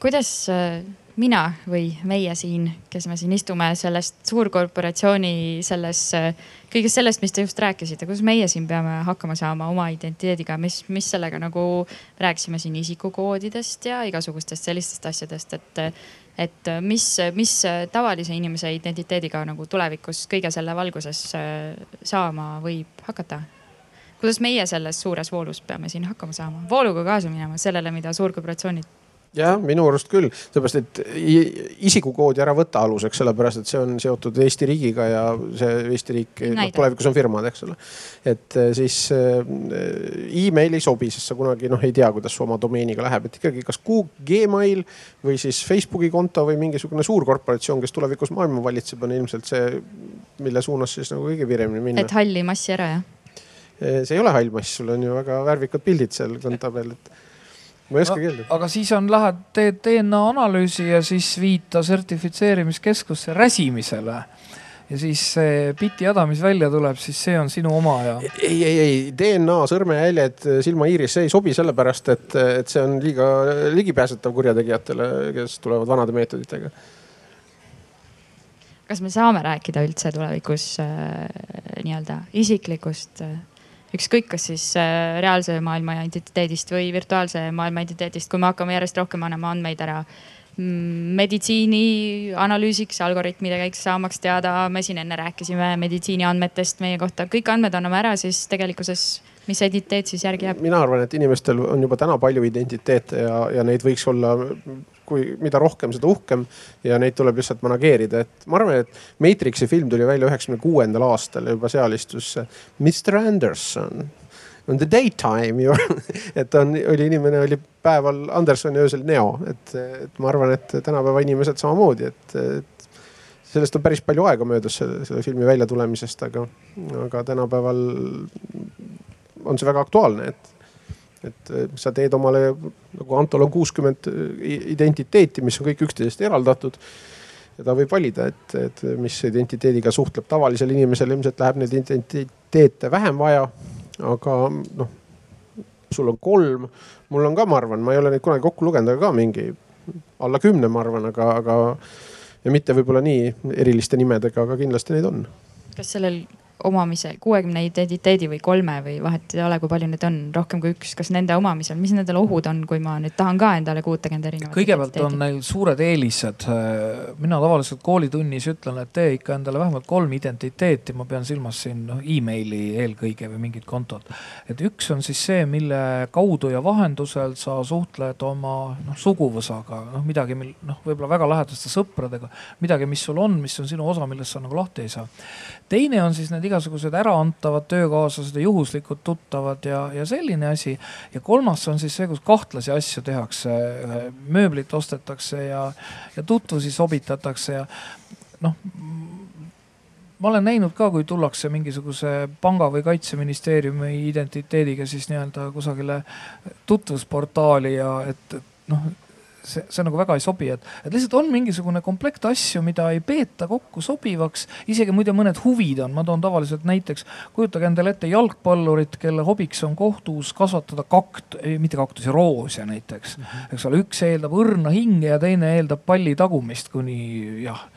kuidas äh, mina või meie siin, kes me siin istume, sellest suurkorporatsiooni, selles, äh, kõigest sellest, mis te just rääkisite, kuidas meie siin peame hakkama saama oma identiteediga, mis, mis sellega nagu rääkisime siin isikukoodidest ja igasugustest sellistest asjadest, et et mis, mis tavalise inimese identiteediga nagu tulevikus kõige selle valguses äh, saama võib hakata? Kuidas meie selles suures voolus peame siin hakkama saama, vooluga kaasa minema sellele, mida suurkorporatsioonid jah, minu arust küll, sellepärast et isikukoodi ära võta aluseks, sellepärast et see on seotud Eesti riigiga ja see Eesti riik no, tulevikus on firmad, eks ole. et eh, siis äh, email ei sobi, sest sa kunagi noh ei tea, kuidas su oma domeeniga läheb, et ikkagi kas Google, Gmail või siis Facebooki konto või mingisugune suurkorporatsioon, kes tulevikus maailma valitseb, on ilmselt see, mille suunas siis nagu kõige kiiremini minna. et halli massi ära jah see ei ole hall mass, sul on ju väga värvikad pildid seal konto peal, et ma ei oskagi öelda. aga siis on, lähed, teed DNA analüüsi ja siis viid ta sertifitseerimiskeskusse räsimisele ja siis see bitijada, mis välja tuleb, siis see on sinu oma ja. ei, ei, ei DNA, sõrmejäljed, silmaiiris, see ei sobi sellepärast, et, et see on liiga ligipääsetav kurjategijatele, kes tulevad vanade meetoditega kas me saame rääkida üldse tulevikus äh, nii-öelda isiklikust äh, ükskõik, kas siis äh, reaalse maailma identiteedist või virtuaalse maailma identiteedist, kui me hakkame järjest rohkem annama andmeid ära mm, meditsiini analüüsiks, algoritmide käiks saamaks teada, me siin enne rääkisime meditsiiniandmetest meie kohta, kõik andmed anname ära, siis tegelikkuses mis identiteet siis järgi jääb? mina arvan, et inimestel on juba täna palju identiteete ja, ja neid võiks olla kui, mida rohkem, seda uhkem ja neid tuleb lihtsalt manageerida, et ma arvan, et Matrixi film tuli välja üheksakümne kuuendal aastal ja juba seal istus Mr Anderson. On the daytime ju. *laughs* Et on, oli inimene oli päeval Anderson ja öösel Neo, et, et ma arvan, et tänapäeva inimesed samamoodi, et, et sellest on päris palju aega möödas selle, selle filmi väljatulemisest, aga, aga tänapäeval on see väga aktuaalne, et, et sa teed omale nagu Antol on kuuskümmend identiteeti, mis on kõik üksteisest eraldatud ja ta võib valida, et, et mis identiteediga suhtleb. tavalisel inimesel ilmselt läheb neid identiteete vähem vaja. aga noh, sul on kolm, mul on ka, ma arvan, ma ei ole neid kunagi kokku lugenud, aga ka mingi alla kümne, ma arvan, aga, aga ja mitte võib-olla nii eriliste nimedega, aga kindlasti neid on. kas sellel omamise, kuuekümne identiteedi või kolme või vahet ei ole, kui palju neid on, rohkem kui üks, kas nende omamisel, mis nendel ohud on, kui ma nüüd tahan ka endale kuutekümmet erinevat? kõigepealt on neil suured eelised. mina tavaliselt koolitunnis ütlen, et tee ikka endale vähemalt kolm identiteeti, ma pean silmas siin noh emaili eelkõige või mingit kontot. et üks on siis see, mille kaudu ja vahendusel sa suhtled oma noh suguvõsaga, noh midagi, mil noh, võib-olla väga lähedaste sõpradega, midagi, mis sul on, mis on sinu osa, millest sa nagu lahti ei saa. Teine on siis need igasugused äraantavad töökaaslased ja juhuslikud tuttavad ja, ja selline asi. ja kolmas on siis see, kus kahtlasi asju tehakse, mööblit ostetakse ja, ja tutvusi sobitatakse ja noh ma olen näinud ka, kui tullakse mingisuguse panga või kaitseministeeriumi identiteediga siis nii-öelda kusagile tutvusportaali ja et, noh see, see nagu väga ei sobi, et, et lihtsalt on mingisugune komplekt asju, mida ei peeta kokku sobivaks. isegi muide mõned huvid on, ma toon tavaliselt näiteks, kujutage endale ette jalgpallurit, kelle hobiks on kohtus kasvatada kakt-, mitte kaktusi, roose näiteks mm. -hmm. eks ole, üks eeldab õrna hinge ja teine eeldab palli tagumist kuni jah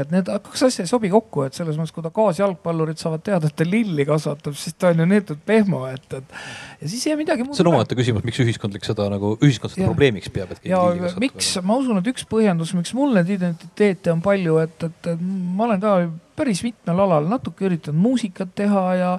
et need kaks asja ei sobi kokku, et selles mõttes, kui ta kaasjalgpallurid saavad teada, et ta lilli kasvatab, siis ta on ju neetud pehmo, et, et ja siis ei jää midagi muud. see on omaette küsimus, miks ühiskondlik seda nagu, ühiskond seda probleemiks peab, et keegi lilli kasvatab. Miks, ma usun, et üks põhjendus, miks mul neid identiteete on palju, et, et, et ma olen ka päris mitmel alal natuke üritanud muusikat teha ja,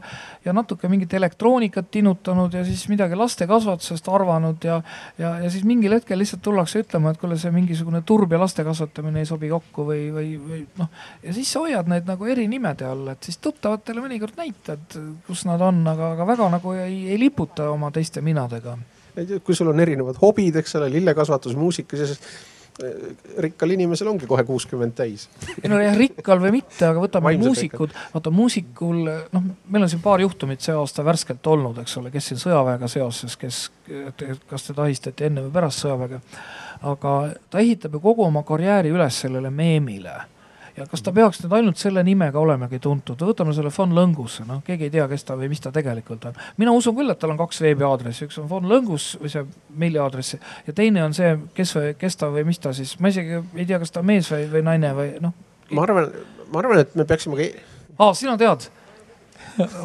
ja natuke mingit elektroonikat tinutanud ja siis midagi lastekasvatusest arvanud ja, ja, ja siis mingil hetkel lihtsalt tullakse ütlema, et kuule, see mingisugune turb ja laste kasvatamine ei sobi kokku või, või, või noh. ja siis sa hoiad neid nagu eri nimede all, et siis tuttavatele mõnikord näitad, kus nad on, aga, aga väga nagu ei, ei liputa oma teiste minadega. Kui sul on erinevad hobid, eks ole, lillekasvatus, muusika, siis rikkal inimesel ongi kohe kuuskümmend täis. ei no jah, rikkal või mitte, aga võtame Vaimsed muusikud, vaata muusikul, noh, meil on siin paar juhtumit see aasta värskelt olnud, eks ole, kes siin sõjaväega seoses, kes, kas teda ahistati enne või pärast sõjaväge. aga ta ehitab ju kogu oma karjääri üles sellele meemile ja kas ta peaks nüüd ainult selle nimega olemegi tuntud, võtame selle von Lõngusse, noh, keegi ei tea, kes ta või mis ta tegelikult on. mina usun küll, et tal on kaks veebiaadressi, üks on von Lõngus või see meiliaadress ja teine on see, kes või kes ta või mis ta siis, ma isegi ei tea, kas ta mees või, või naine või noh. ma arvan, ma arvan, et me peaksime ka. aa, sina tead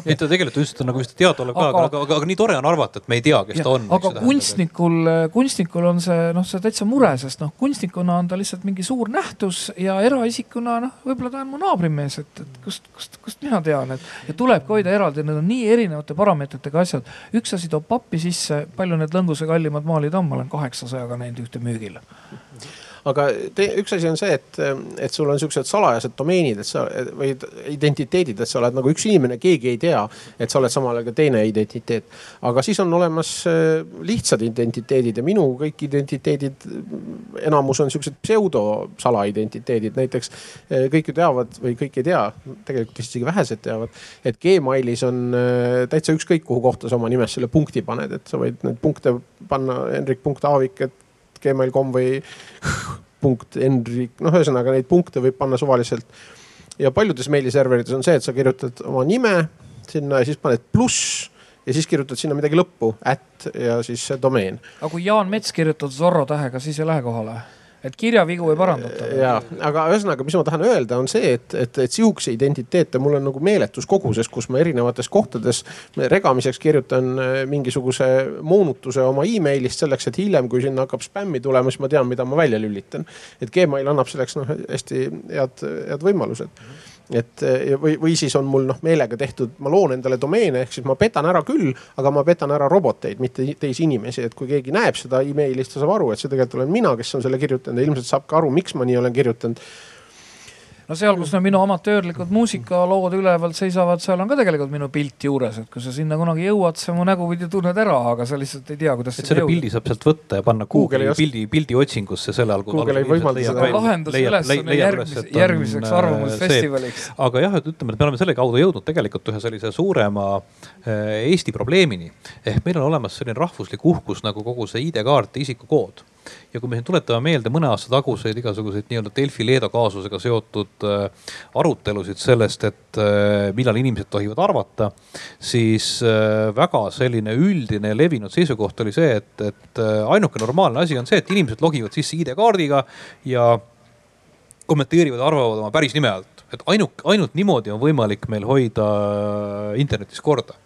ei ta tegelikult just nagu just teadaolev ka, aga, aga, aga, aga nii tore on arvata, et me ei tea, kes ja, ta on. aga kunstnikul, kunstnikul on see noh, see täitsa mure, sest noh, kunstnikuna on ta lihtsalt mingi suur nähtus ja eraisikuna noh, võib-olla ta on mu naabrimees, et, et kust, kust, kust mina tean, et ja tulebki hoida eraldi, need on nii erinevate parameetritega asjad. üks asi toob pappi sisse, palju need Lõnguse kallimad maalid on, ma olen kaheksasajaga näinud ühte müügil aga te, üks asi on see, et, et sul on siuksed salajased domeenid, et sa või identiteedid, et sa oled nagu üks inimene, keegi ei tea, et sa oled samal ajal ka teine identiteet. aga siis on olemas äh, lihtsad identiteedid ja minu kõik identiteedid, enamus on siuksed pseudo-salaidentiteedid, näiteks äh, kõik ju teavad või kõik ei tea, tegelikult vist isegi vähesed teavad, et Gmailis on äh, täitsa ükskõik, kuhu kohta sa oma nimes selle punkti paned, et sa võid neid punkte panna Henrik.aavik, et gmail.com või *laughs* punkt Henrik, noh, ühesõnaga neid punkte võib panna suvaliselt. ja paljudes meiliserverites on see, et sa kirjutad oma nime sinna ja siis paned pluss ja siis kirjutad sinna midagi lõppu, at ja siis domeen. aga kui Jaan Mets kirjutad Zorro tähega, siis ei lähe kohale? Et kirjavigu ei parandata. ja, aga ühesõnaga, mis ma tahan öelda, on see, et, et, et sihukese identiteete mul on nagu meeletus koguses, kus ma erinevates kohtades regamiseks kirjutan äh, mingisuguse moonutuse oma emailist selleks, et hiljem, kui sinna hakkab spämmi tulema, siis ma tean, mida ma välja lülitan. et Gmail annab selleks noh hästi head, head võimalused mm. -hmm et või, või siis on mul noh meelega tehtud, ma loon endale domeene, ehk siis ma petan ära küll, aga ma petan ära roboteid, mitte teisi inimesi, et kui keegi näeb seda emaili, siis ta saab aru, et see tegelikult olen mina, kes on selle kirjutanud ja ilmselt saab ka aru, miks ma nii olen kirjutanud no seal, kus need minu amatöörlikud muusikalood üleval seisavad, seal on ka tegelikult minu pilt juures, et kui sa sinna kunagi jõuad, sa mu nägupidi tunned ära, aga sa lihtsalt ei tea, kuidas. et selle jõuda. pildi saab sealt võtta ja panna Google'i pildi, pildi otsingusse selle all. Google ei võimalda seda. lahendus ülesanne järgmise, järgmiseks arvamusfestivaliks. aga jah, et ütleme, et me oleme selle kaudu jõudnud tegelikult ühe sellise suurema äh, Eesti probleemini. ehk meil on olemas selline rahvuslik uhkus nagu kogu see ID-kaart ja isikukood ja kui me siin tuletame meelde mõne aasta taguseid igasuguseid nii-öelda Delfi Leedo kaasusega seotud äh, arutelusid sellest, et äh, millal inimesed tohivad arvata, siis äh, väga selline üldine levinud seisukoht oli see, et, et ainuke normaalne asi on see, et inimesed logivad sisse ID-kaardiga ja kommenteerivad arvavad oma päris nime alt. et ainult, ainult niimoodi on võimalik meil hoida internetis korda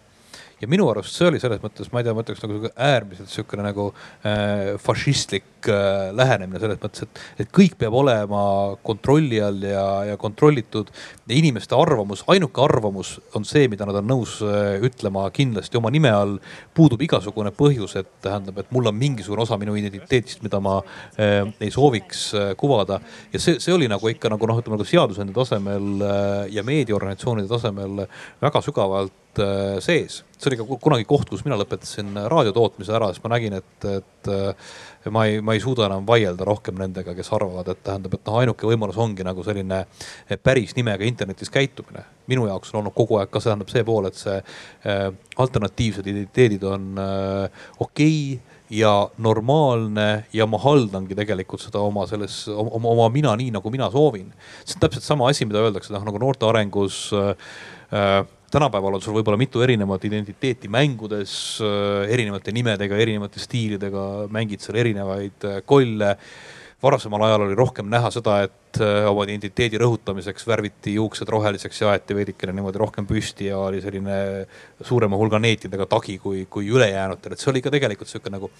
ja minu arust see oli selles mõttes, ma ei tea, ma ütleks nagu äärmiselt sihukene nagu äh, fašistlik äh, lähenemine selles mõttes, et, et kõik peab olema kontrolli all ja, ja kontrollitud. inimeste arvamus, ainuke arvamus on see, mida nad on nõus äh, ütlema kindlasti oma nime all. puudub igasugune põhjus, et tähendab, et mul on mingisugune osa minu identiteedist, mida ma äh, ei sooviks äh, kuvada. ja see, see oli nagu ikka nagu noh, ütleme nagu seadusandja tasemel äh, ja meediaorganisatsioonide tasemel väga sügavalt äh, sees. see oli ka kunagi koht, kus mina lõpetasin raadio tootmise ära, siis ma nägin, et, et äh, ma ei, ma ei suuda enam vaielda rohkem nendega, kes arvavad, et tähendab, et noh, ainuke võimalus ongi nagu selline päris nimega internetis käitumine. minu jaoks on olnud kogu aeg ka see tähendab see pool, et see äh, alternatiivsed identiteedid on äh, okei okay, ja normaalne ja ma haldangi tegelikult seda oma selles, oma, oma mina nii nagu mina soovin. see on täpselt sama asi, mida öeldakse noh nagu noorte arengus äh, äh tänapäeval on sul võib-olla mitu erinevat identiteeti mängudes, äh, erinevate nimedega, erinevate stiilidega, mängid seal erinevaid äh, kolle. varasemal ajal oli rohkem näha seda, et oma identiteedi rõhutamiseks värviti juuksed roheliseks ja aeti veidikene niimoodi rohkem püsti ja oli selline suurema hulga neetidega tagi kui, kui ülejäänutel, et see oli ka tegelikult sihuke nagu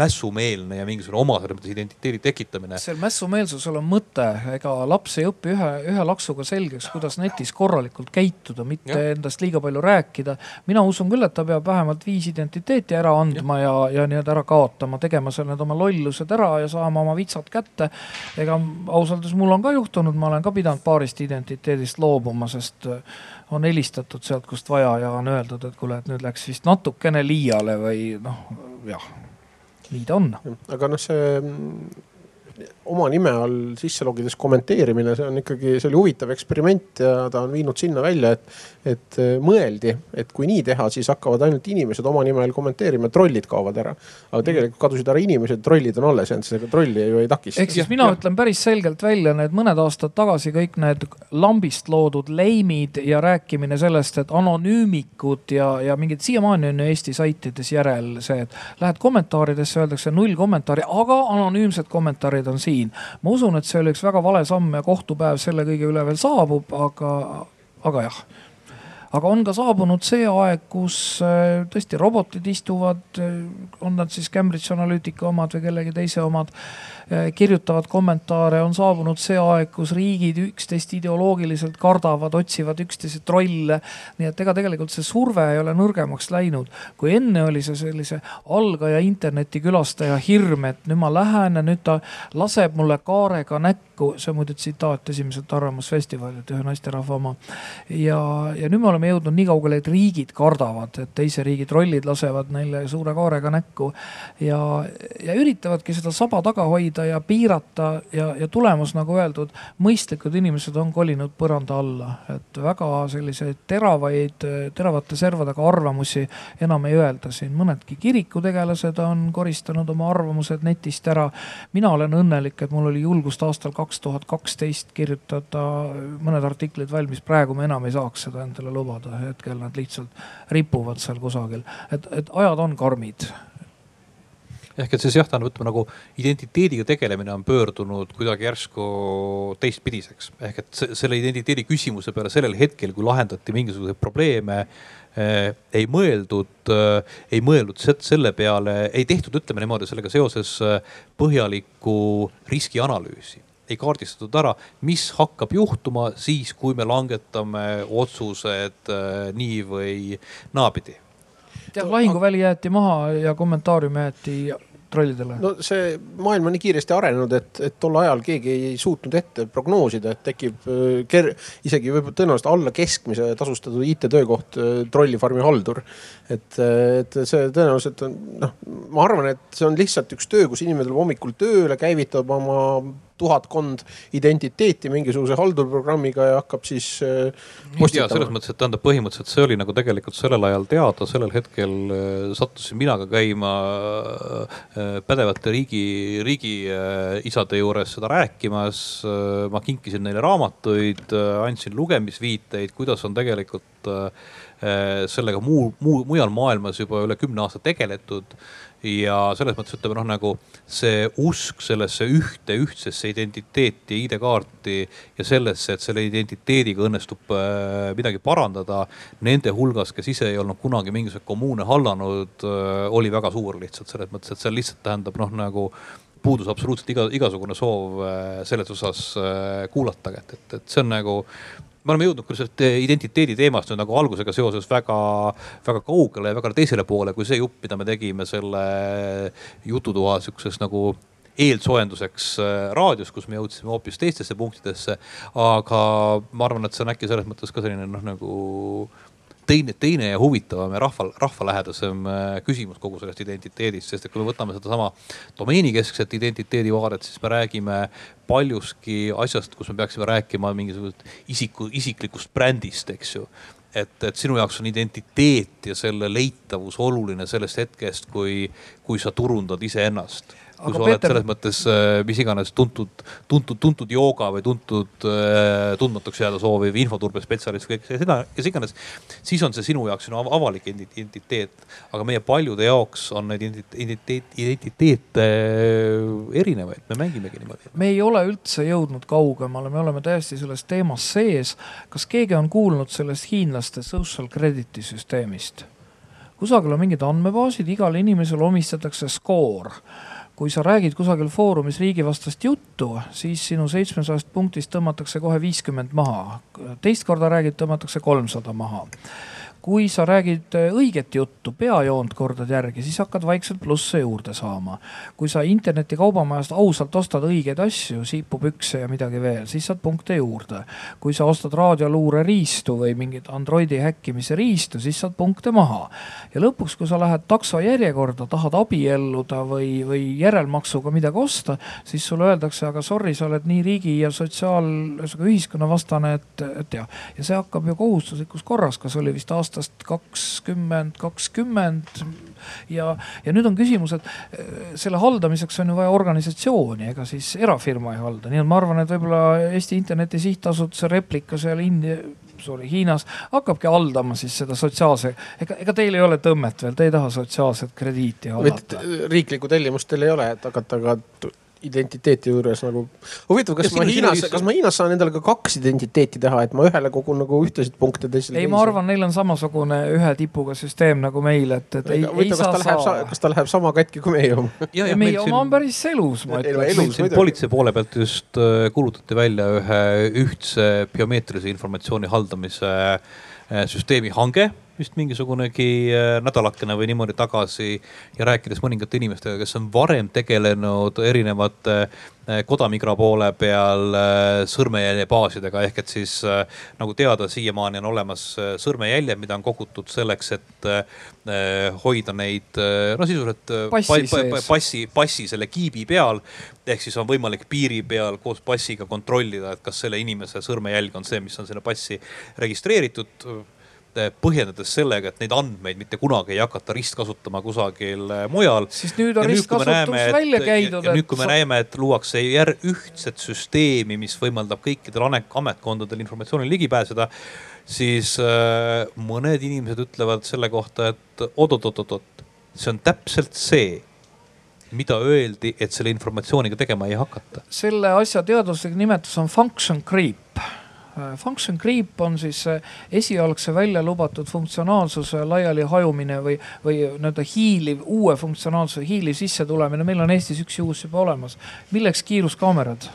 mässumeelne ja mingisugune oma selles mõttes identiteedi tekitamine. seal mässumeelsusel on mõte, ega laps ei õpi ühe, ühe laksuga selgeks, kuidas netis korralikult käituda, mitte ja. endast liiga palju rääkida. mina usun küll, et ta peab vähemalt viis identiteeti ära andma ja, ja, ja nii-öelda ära kaotama, tegema seal need oma lollused ära ja saama oma vitsad kätte. ega ausalt öeldes mul on ka juhtunud, ma olen ka pidanud paarist identiteedist loobuma, sest äh, on helistatud sealt, kust vaja ja on öeldud, et kuule, et nüüd läks vist natukene liiale või noh, jah, nii ta on. aga noh, see oma nime all sisse logides kommenteerimine, see on ikkagi, see oli huvitav eksperiment ja ta on viinud sinna välja, et, et äh, mõeldi, et kui nii teha, siis hakkavad ainult inimesed oma nime all kommenteerima, trollid kaovad ära. aga tegelikult kadusid ära inimesed, trollid on alles jäänud, sest ega trolli ju ei takista. ehk siis mina ja. ütlen päris selgelt välja need mõned aastad tagasi kõik need lambist loodud leimid ja rääkimine sellest, et anonüümikud ja, ja mingid siiamaani on ju Eesti saitides järel see, et lähed kommentaaridesse, öeldakse null kommentaari, aga anonüümsed kommentaarid on siin siin. ma usun, et see oli üks väga vale samm ja kohtupäev selle kõige üle veel saabub, aga, aga jah aga on ka saabunud see aeg, kus äh, tõesti robotid istuvad, äh, on nad siis Cambridge Analytica omad või kellegi teise omad kirjutavad kommentaare, on saabunud see aeg, kus riigid üksteist ideoloogiliselt kardavad, otsivad üksteise trolle. nii et ega tegelikult see surve ei ole nõrgemaks läinud, kui enne oli see sellise algaja internetikülastaja hirm, et nüüd ma lähen ja nüüd ta laseb mulle kaarega näkku. see on muide tsitaat esimeselt Arvamusfestivalilt, ühe naisterahva oma. ja, ja nüüd me oleme jõudnud nii kaugele, et riigid kardavad, et teise riigi trollid lasevad neile suure kaarega näkku ja, ja üritavadki seda saba taga hoida piirata ja piirata ja, ja tulemus, nagu öeldud, mõistlikud inimesed on kolinud põranda alla, et väga selliseid teravaid, teravate servadega arvamusi enam ei öelda siin. mõnedki kirikutegelased on koristanud oma arvamused netist ära. mina olen õnnelik, et mul oli julgust aastal kaks tuhat kaksteist kirjutada mõned artiklid valmis, praegu me enam ei saaks seda endale lubada, hetkel nad lihtsalt ripuvad seal kusagil, et, et ajad on karmid ehk et siis jah, tähendab, ütleme nagu identiteediga tegelemine on pöördunud kuidagi järsku teistpidiseks. ehk et selle identiteedi küsimuse peale sellel hetkel, kui lahendati mingisuguseid probleeme eh, ei mõeldud eh,, ei mõeldud selle peale, ei tehtud, ütleme niimoodi, sellega seoses eh, põhjalikku riskianalüüsi ei kaardistatud ära, mis hakkab juhtuma siis, kui me langetame otsused eh, nii või naapidi jah, lahinguväli jäeti maha ja kommentaarium jäeti trollidele? no see maailm on nii kiiresti arenenud, et, et tol ajal keegi ei suutnud ette prognoosida, et tekib äh, ker-, isegi võib-olla tõenäoliselt alla keskmise tasustatud IT-töökoht äh, trollifarmi haldur. et, äh, et see tõenäoliselt on noh, ma arvan, et see on lihtsalt üks töö, kus inimene tuleb hommikul tööle, käivitab oma tuhatkond identiteeti mingisuguse haldurprogrammiga ja hakkab siis postitama. ja selles mõttes, et tähendab põhimõtteliselt see oli nagu tegelikult sellel ajal teada, sellel hetkel sattusin mina ka käima pädevate riigi, riigiisade juures seda rääkimas. ma kinkisin neile raamatuid, andsin lugemisviiteid, kuidas on tegelikult sellega muu, muu, mujal maailmas juba üle kümne aasta tegeletud ja selles mõttes ütleme noh, nagu see usk sellesse ühte, ühtsesse identiteeti, ID-kaarti ja sellesse, et selle identiteediga õnnestub äh, midagi parandada. Nende hulgas, kes ise ei olnud kunagi mingisuguseid kommuune hallanud, äh, oli väga suur lihtsalt selles mõttes, et see lihtsalt tähendab noh, nagu puudus absoluutselt iga, igasugune soov äh, selles osas kuulata, et, et, et see on nagu me oleme jõudnud küll sellest identiteedi teemast nüüd nagu algusega seoses väga, väga kaugele ja väga teisele poole, kui see jupp, mida me tegime selle jututoa sihukeses nagu eelsoojenduseks äh, raadios, kus me jõudsime hoopis teistesse punktidesse. aga ma arvan, et see on äkki selles mõttes ka selline noh, nagu teine, teine ja huvitavam ja rahva, rahvalähedasem äh, küsimus kogu sellest identiteedist, sest et kui me võtame sedasama domeenikeskset identiteedivaadet, siis me räägime paljuski asjast, kus me peaksime rääkima mingisugusest isiku, isiklikust brändist, eks ju. Et, et sinu jaoks on identiteet ja selle leitavus oluline sellest hetkest, kui, kui sa turundad iseennast kui sa oled selles mõttes äh, mis iganes tuntud, tuntud, tuntud jooga või tuntud äh, tundmatuks jääda sooviv infoturbespetsialist või kõik seda, kes iganes. siis on see sinu jaoks sinu avalik identiteet, aga meie paljude jaoks on neid identiteet, identiteete äh, erinevaid, me mängimegi niimoodi. me ei ole üldse jõudnud kaugemale, me oleme täiesti selles teemas sees. kas keegi on kuulnud sellest hiinlaste social credit'i süsteemist? kusagil on mingid andmebaasid, igale inimesele omistatakse skoor kui sa räägid kusagil foorumis riigivastast juttu, siis sinu seitsmesajast punktist tõmmatakse kohe viiskümmend maha. teist korda räägid, tõmmatakse kolmsada maha kui sa räägid äh, õiget juttu, peajoont kordad järgi, siis hakkad vaikselt plusse juurde saama. kui sa interneti kaubamajast ausalt ostad õigeid asju, siipupükse ja midagi veel, siis saad punkte juurde. kui sa ostad raadioluure riistu või mingit Androidi häkkimise riistu, siis saad punkte maha. ja lõpuks, kui sa lähed takso järjekorda, tahad abielluda või, või järelmaksuga midagi osta, siis sulle öeldakse, aga sorry, sa oled nii riigi ja sotsiaal, ühiskonnavastane, et, et jah. ja see hakkab ju kohustuslikus korras, kas oli vist aasta aastast kakskümmend, kakskümmend. ja, ja nüüd on küsimus, et eh, selle haldamiseks on ju vaja organisatsiooni, ega siis erafirma ei halda, nii et ma arvan, et võib-olla Eesti Interneti Sihtasutuse replika seal India sorry, Hiinas hakkabki haldama siis seda sotsiaalse, ega, ega teil ei ole tõmmet veel, te ei taha sotsiaalset krediiti hallata? riiklikku tellimust teil ei ole, et hakata ka identiteeti juures nagu. huvitav, kas ma Hiinas, kas ma Hiinas saan endale ka kaks identiteeti teha, et ma ühele kogun nagu ühtesid punkte, teisele. ei, ma arvan, neil on samasugune ühe tipuga süsteem nagu meil, et, et ei, ei saa. kas ta läheb sama katki kui meie oma? *laughs* ja, ja meie oma on päris elus, ma ütleks. politsei poole pealt just äh, kuulutati välja ühe ühtse biomeetrilise informatsiooni haldamise äh, süsteemi hange vist mingisugunegi äh, nädalakene või niimoodi tagasi ja rääkides mõningate inimestega, kes on varem tegelenud erinevate äh, kodamigra poole peal äh, sõrmejäljebaasidega. Ehk et siis nagu teada, siiamaani on olemas sõrmejäljed, mida on kogutud selleks, et hoida neid no sisuliselt passi, pa, passi, passi selle kiibi peal. ehk siis on võimalik piiri peal koos passiga kontrollida, et kas selle inimese sõrmejälg on see, mis on sinna passi registreeritud põhjendades sellega, et neid andmeid mitte kunagi ei hakata ristkasutama kusagil eh, mujal. siis nüüd on ristkasutus välja käidud. ja nüüd, kui me näeme, et luuakse jär ühtset süsteemi, mis võimaldab kõikidel ametkondadel informatsioonile ligi pääseda, siis äh, mõned inimesed ütlevad selle kohta, et oot-oot-oot-oot, see on täpselt see mida öeldi, et selle informatsiooniga tegema ei hakata? selle asja teaduslik nimetus on function creep Function creep on siis esialgse välja lubatud funktsionaalsuse laiali hajumine või, või nii-öelda hiiliv, uue funktsionaalsuse hiiliv sissetulemine. meil on Eestis üks juhus juba olemas. milleks kiiruskaamerad?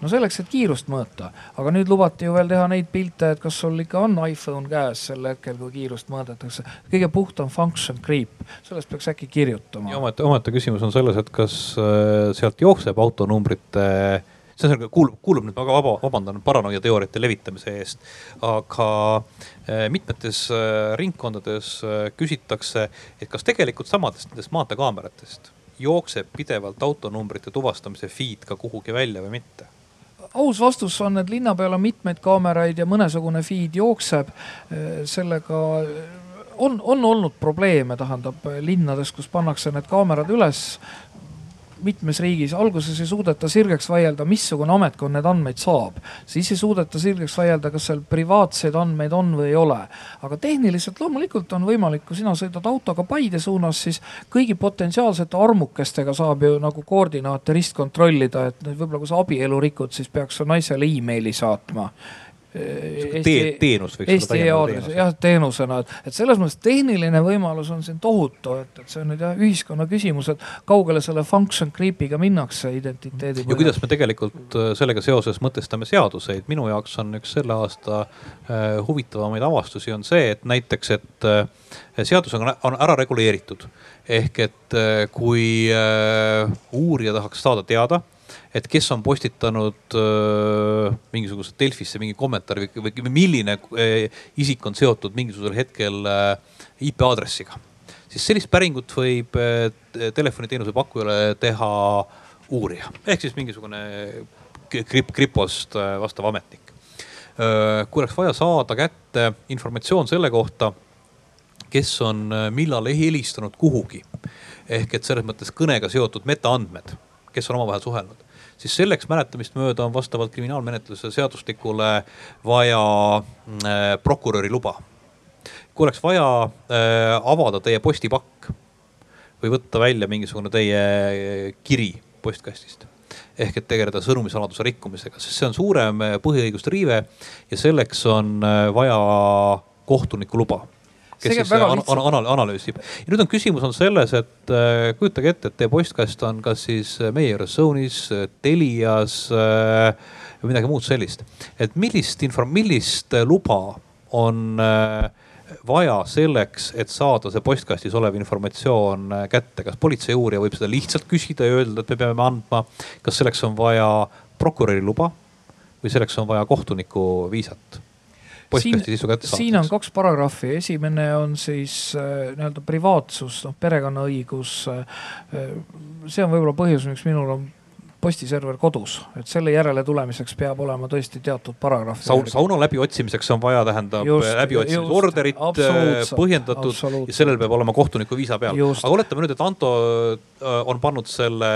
no selleks, et kiirust mõõta, aga nüüd lubati ju veel teha neid pilte, et kas sul ikka on iPhone käes sel hetkel, kui kiirust mõõdetakse. kõige puhtam function creep, sellest peaks äkki kirjutama. ja omaette, omaette küsimus on selles, et kas äh, sealt jookseb autonumbrite äh, see on, kuulub, kuulub nüüd väga vaba, vabandan paranoia teooriate levitamise eest. aga äh, mitmetes äh, ringkondades äh, küsitakse, et kas tegelikult samadest nendest maanteekaameratest jookseb pidevalt autonumbrite tuvastamise feed ka kuhugi välja või mitte aus vastus on, et linna peal on mitmeid kaameraid ja mõnesugune feed jookseb. sellega on, on olnud probleeme, tähendab linnades, kus pannakse need kaamerad üles mitmes riigis alguses ei suudeta sirgeks vaielda, missugune ametkond need andmeid saab. siis ei suudeta sirgeks vaielda, kas seal privaatseid andmeid on või ei ole. aga tehniliselt loomulikult on võimalik, kui sina sõidad autoga Paide suunas, siis kõigi potentsiaalsete armukestega saab ju nagu koordinaate ristkontrollida, et võib-olla kui sa abielu rikud, siis peaks sa naisele emaili saatma Eesti, teenus võiks Eesti e-aadress, jah, teenusena, et, et selles mõttes tehniline võimalus on siin tohutu, et, et see on nüüd jah ühiskonna küsimus, et kaugele selle function creep'iga minnakse identiteedi. ja kuidas me tegelikult äh, sellega seoses mõtestame seaduseid, minu jaoks on üks selle aasta äh, huvitavamaid avastusi on see, et näiteks, et äh, seadus on, on ära reguleeritud. ehk et äh, kui äh, uurija tahaks saada teada et kes on postitanud äh, mingisuguse Delfisse mingi kommentaari või, või milline äh, isik on seotud mingisugusel hetkel äh, IP aadressiga. siis sellist päringut võib äh, telefoniteenuse pakkujale teha uurija ehk siis mingisugune krip, kripost äh, vastav ametnik äh,. kui oleks vaja saada kätte informatsioon selle kohta, kes on äh, millal helistanud kuhugi ehk et selles mõttes kõnega seotud metaandmed, kes on omavahel suhelnud siis selleks mäletamist mööda on vastavalt kriminaalmenetluse seadustikule vaja äh, prokuröri luba. kui oleks vaja äh, avada teie postipakk või võtta välja mingisugune teie äh, kiri postkastist ehk et tegeleda sõnumisaladuse rikkumisega, sest see on suurem äh, põhiõiguste riive ja selleks on äh, vaja kohtuniku luba kes siis an, an, analüüsib. ja nüüd on küsimus on selles, et äh, kujutage ette, et teie postkast on kas siis äh, meie juures Zone'is, äh, Telias äh, või midagi muud sellist. et millist info, millist luba on äh, vaja selleks, et saada see postkastis olev informatsioon kätte, kas politsei uurija võib seda lihtsalt küsida ja öelda, et me peame andma, kas selleks on vaja prokuröri luba või selleks on vaja kohtuniku viisat postkasti sisu kätte saada. siin on kaks paragrahvi, esimene on siis äh, nii-öelda privaatsus, noh perekonnaõigus äh,. see on võib-olla põhjus, miks minul on postiserver kodus, et selle järele tulemiseks peab olema tõesti teatud paragrahv. saun, sauna läbiotsimiseks on vaja, tähendab läbiotsimisorderit äh, põhjendatud ja sellel peab olema kohtuniku viisa peal. aga oletame nüüd, et Anto äh, on pannud selle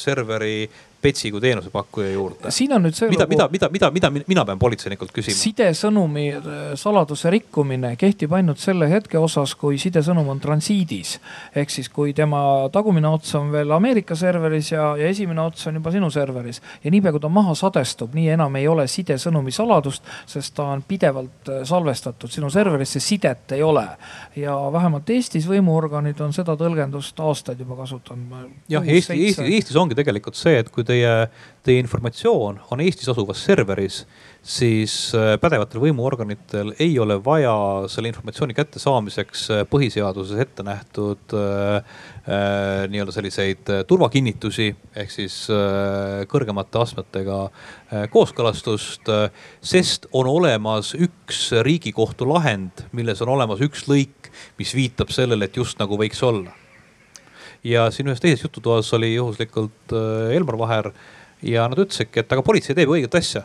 serveri Petsi kui teenusepakkuja juurde. siin on nüüd see. mida, mida, mida, mida, mida mina pean politseinikult küsima? sidesõnumi äh, saladuse rikkumine kehtib ainult selle hetke osas, kui sidesõnum on transiidis. ehk siis, kui tema tagumine ots on veel Ameerika serveris ja, ja esimene ots on juba sinu serveris. ja niipea kui ta maha sadestub, nii enam ei ole sidesõnumi saladust, sest ta on pidevalt äh, salvestatud sinu serverisse, sidet ei ole. ja vähemalt Eestis võimuorganid on seda tõlgendust aastaid juba kasutanud. jah, Eesti, Eesti, Eestis ongi tegelikult see, et kui te teie, teie informatsioon on Eestis asuvas serveris, siis äh, pädevatel võimuorganitel ei ole vaja selle informatsiooni kättesaamiseks äh, põhiseaduses ette nähtud äh, äh, nii-öelda selliseid turvakinnitusi ehk siis äh, kõrgemate astmetega äh, kooskõlastust. sest on olemas üks riigikohtu lahend, milles on olemas üks lõik, mis viitab sellele, et just nagu võiks olla ja siin ühes teises jututoas oli juhuslikult äh, Elmar Vaher ja nad ütlesidki, et aga politsei teeb õiget asja.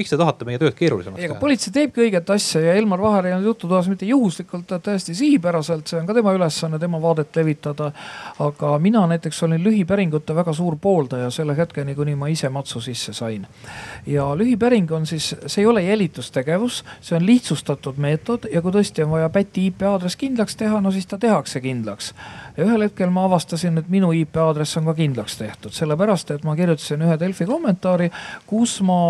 miks te tahate meie tööd keerulisemaks teha? politsei teebki õiget asja ja Elmar Vaher ei olnud jututoas mitte juhuslikult, vaid täiesti sihipäraselt, see on ka tema ülesanne, tema vaadet levitada. aga mina näiteks olin lühipäringute väga suur pooldaja selle hetkeni, kuni ma ise matsu sisse sain. ja lühipäring on siis, see ei ole jälitustegevus, see on lihtsustatud meetod ja kui tõesti on vaja päti IP aadress kindlaks teha, no siis ta tehakse kindlaks ja ühel hetkel ma avastasin, et minu IP aadress on ka kindlaks tehtud, sellepärast et ma kirjutasin ühe Delfi kommentaari, kus ma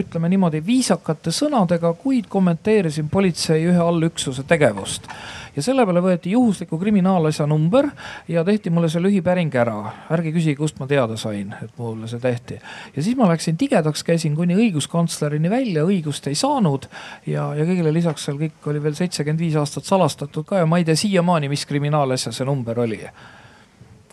ütleme niimoodi viisakate sõnadega, kuid kommenteerisin politsei ühe allüksuse tegevust ja selle peale võeti juhusliku kriminaalasja number ja tehti mulle see lühipäring ära. ärge küsige, kust ma teada sain, et mulle see tehti. ja siis ma läksin tigedaks, käisin kuni õiguskantslerini välja, õigust ei saanud. ja, ja kõigile lisaks seal kõik oli veel seitsekümmend viis aastat salastatud ka ja ma ei tea siiamaani, mis kriminaalasja see number oli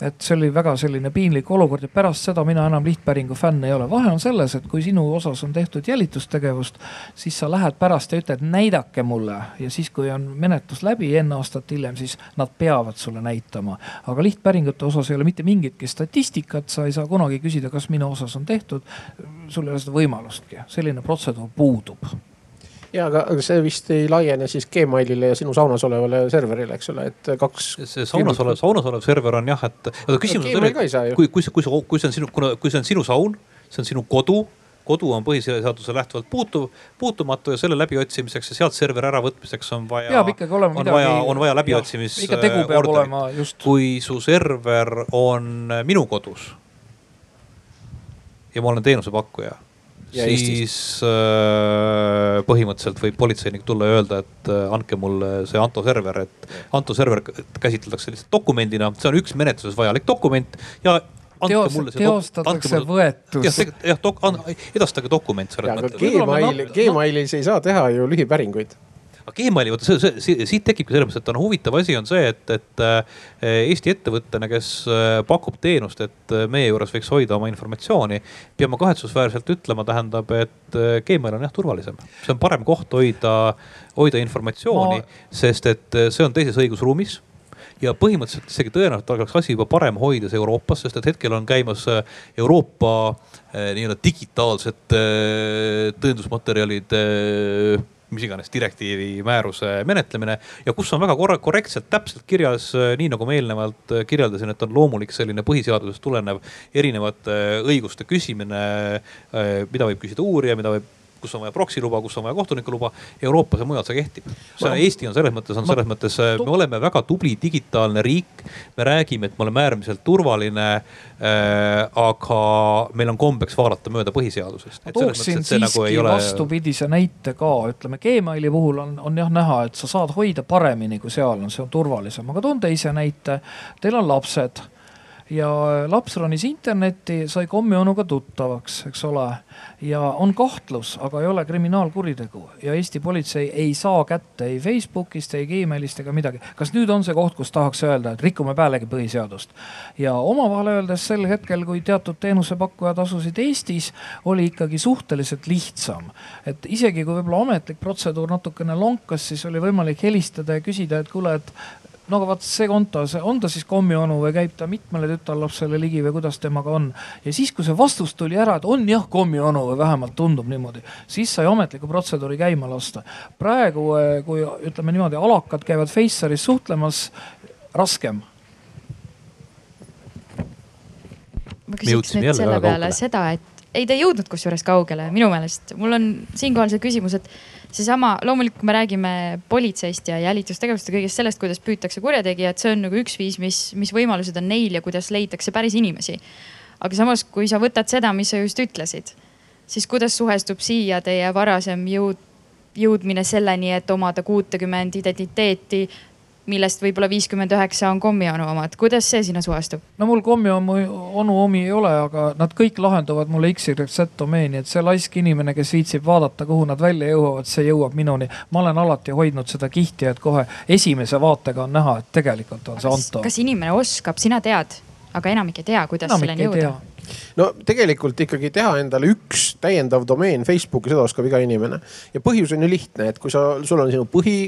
et see oli väga selline piinlik olukord ja pärast seda mina enam lihtpäringu fänn ei ole. vahe on selles, et kui sinu osas on tehtud jälitustegevust, siis sa lähed pärast ja ütled, näidake mulle ja siis, kui on menetlus läbi N aastat hiljem, siis nad peavad sulle näitama. aga lihtpäringute osas ei ole mitte mingitki statistikat, sa ei saa kunagi küsida, kas minu osas on tehtud. sul ei ole seda võimalustki, selline protseduur puudub ja aga, aga see vist ei laiene siis Gmailile ja sinu saunas olevale serverile, eks ole, et kaks. see saunas olev, saunas olev server on jah, et, aga küsimus on selles, kui, kui see, kui kui see on sinu, kuna, kui see on sinu saun, see on sinu kodu kodu on põhiseaduse lähtuvalt puutuv, puutumatu ja selle läbiotsimiseks ja sealt serveri äravõtmiseks on vaja. peab ikkagi olema on midagi. vaja, on vaja läbiotsimis. ikka tegu peab olema just. kui su server on minu kodus ja ma olen teenusepakkuja siis äh, põhimõtteliselt võib politseinik tulla ja öelda, et äh, andke mulle see Anto server, et Anto server käsitletakse lihtsalt dokumendina, see on üks menetluses vajalik dokument ja Teos, teostatakse võetus. jah, jah dok, edastage dokument selles mõttes. Gmaili, Gmailis ei saa teha ju lühipäringuid aga Gmaili, vot see, see, siit tekibki selles mõttes, et on huvitav asi on see, et, et äh, Eesti ettevõttena, kes äh, pakub teenust, et äh, meie juures võiks hoida oma informatsiooni. peame kahetsusväärselt ütlema, tähendab, et Gmail on jah turvalisem, see on parem koht hoida, hoida informatsiooni Ma..., sest et see on teises õigusruumis ja põhimõtteliselt isegi tõenäoliselt oleks asi juba parem hoides Euroopas, sest et hetkel on käimas Euroopa nii-öelda digitaalsete tõendusmaterjalide mis iganes direktiivi määruse menetlemine. Ja kus on väga korrektselt täpselt kirjas, äh, nii nagu ma eelnevalt äh, kirjeldasin, et on loomulik selline põhiseadusest tulenev erinevate õiguste küsimine, äh, mida võib küsida uurija, mida võib kus on vaja proksi luba, kus on vaja kohtuniku luba. Euroopas ja mujal see kehtib. Eesti on selles mõttes, on selles mõttes, me oleme väga tubli digitaalne riik. me räägime, et me oleme äärmiselt turvaline äh,. aga meil on kombeks vaadata mööda põhiseadusest. ma tooksin siiski nagu ole... vastupidise näite ka, ütleme Gmaili puhul on, on jah näha, et sa saad hoida paremini, kui seal on, see on turvalisem, aga toon teise näite. Teil on lapsed ja laps ronis internetti, sai kommionuga tuttavaks, eks ole. ja on kahtlus, aga ei ole kriminaalkuritegu ja Eesti politsei ei saa kätte ei Facebookist, ei Gmailist ega midagi. kas nüüd on see koht, kus tahaks öelda, et rikume pealegi põhiseadust? ja omavahel öeldes sel hetkel, kui teatud teenusepakkujad asusid Eestis, oli ikkagi suhteliselt lihtsam. et isegi kui võib-olla ametlik protseduur natukene lonkas, siis oli võimalik helistada ja küsida, et kuule, et no aga vaat see konto, on ta siis kommionu või käib ta mitmele tütarlapsele ligi või kuidas temaga on. ja siis, kui see vastus tuli ära, et on jah kommionu või vähemalt tundub niimoodi, siis sai ametliku protseduuri käima lasta. praegu, eh, kui ütleme niimoodi, alakad käivad Faceris suhtlemas, raskem ma küsiks nüüd selle peale seda, et ei, ta ei jõudnud kusjuures kaugele, minu meelest. mul on siinkohal see küsimus, et seesama, loomulikult me räägime politseist ja jälitustegevust ja kõigest sellest, kuidas püütakse kurjategijat, see on nagu üks viis, mis, mis võimalused on neil ja kuidas leitakse päris inimesi. aga samas, kui sa võtad seda, mis sa just ütlesid, siis kuidas suhestub siia teie varasem jõud, jõudmine selleni, et omada kuutekümmend identiteeti, millest võib-olla viiskümmend üheksa on kommionu omad, kuidas see sinna suhestub? no mul kommionu onu omi ei ole, aga nad kõik lahenduvad mulle XYZ domeeni, et see laisk inimene, kes viitsib vaadata, kuhu nad välja jõuavad, see jõuab minuni. ma olen alati hoidnud seda kihti, et kohe esimese vaatega on näha, et tegelikult on see Anto. kas inimene oskab, sina tead, aga enamik ei tea, kuidas enamik selleni jõuda? no tegelikult ikkagi teha endale üks täiendav domeen Facebooki, seda oskab iga inimene. ja põhjus on ju lihtne, et kui sa, sul on sinu põhi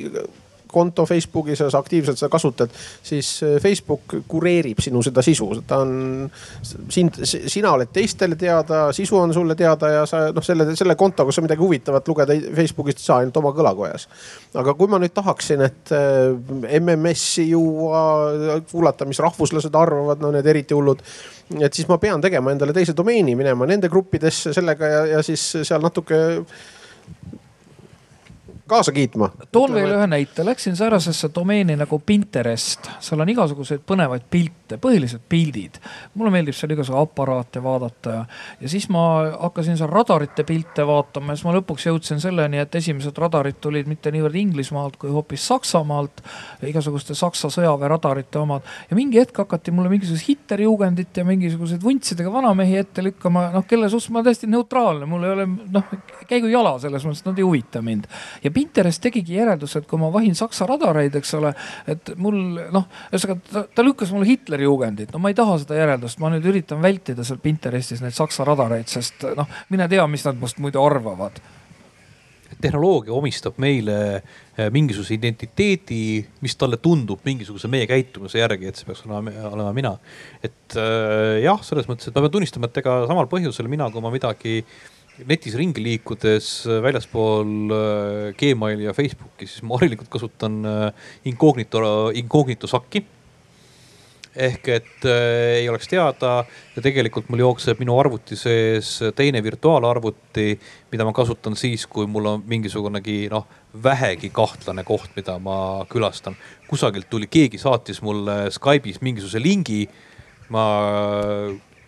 konto Facebookis ja sa aktiivselt seda kasutad, siis Facebook kureerib sinu seda sisu. ta on, sind, sina oled teistele teada, sisu on sulle teada ja sa noh, selle, selle kontoga sa midagi huvitavat lugeda Facebookist ei saa ainult oma kõlakojas. aga kui ma nüüd tahaksin, et MMS-i juua, kuulata, mis rahvuslased arvavad, no need eriti hullud et siis ma pean tegema endale teise domeeni, minema nende gruppidesse sellega ja, ja siis seal natuke kaasa kiitma. toon veel ühe näite, läksin säärasesse domeeni nagu Pinterest, seal on igasuguseid põnevaid pilte, põhiliselt pildid. mulle meeldib seal igasugu aparaate vaadata. Ja, ja siis ma hakkasin seal radarite pilte vaatama. Ja siis ma lõpuks jõudsin selleni, et esimesed radarid tulid mitte niivõrd Inglismaalt kui hoopis Saksamaalt. igasuguste Saksa sõjaväeradarite omad. Ja mingi hetk hakati mulle mingisugust Hitlerjugendit ja mingisuguseid vuntsidega vanamehi ette lükkama, noh kelle suhtes ma olen täiesti neutraalne, mul ei ole noh käigu jala selles mõttes, nad ei huvita mind. Ja Pinterest tegigi järelduse, et kui ma vahin Saksa radareid, eks ole, et mul noh, ühesõnaga ta, ta lükkas mulle Hitleri juugendit, no ma ei taha seda järeldust, ma nüüd üritan vältida seal Pinterestis neid Saksa radareid, sest noh, mine tea, mis nad must muidu arvavad. Tehnoloogia omistab meile eh, mingisuguse identiteedi, mis talle tundub mingisuguse meie käitumise järgi, et see peaks olema, olema mina. et äh, jah, selles mõttes, et ma pean tunnistama, et ega samal põhjusel mina, kui ma midagi äh, netis ringi liikudes äh, väljaspool äh, Gmaili ja Facebooki, siis ma harilikult kasutan äh, incognito, incognito sakki ehk et äh, ei oleks teada ja tegelikult mul jookseb minu arvuti sees teine virtuaalarvuti, mida ma kasutan siis, kui mul on mingisugunegi noh, vähegi kahtlane koht, mida ma külastan. kusagilt tuli, keegi saatis mulle Skype'is mingisuguse lingi. ma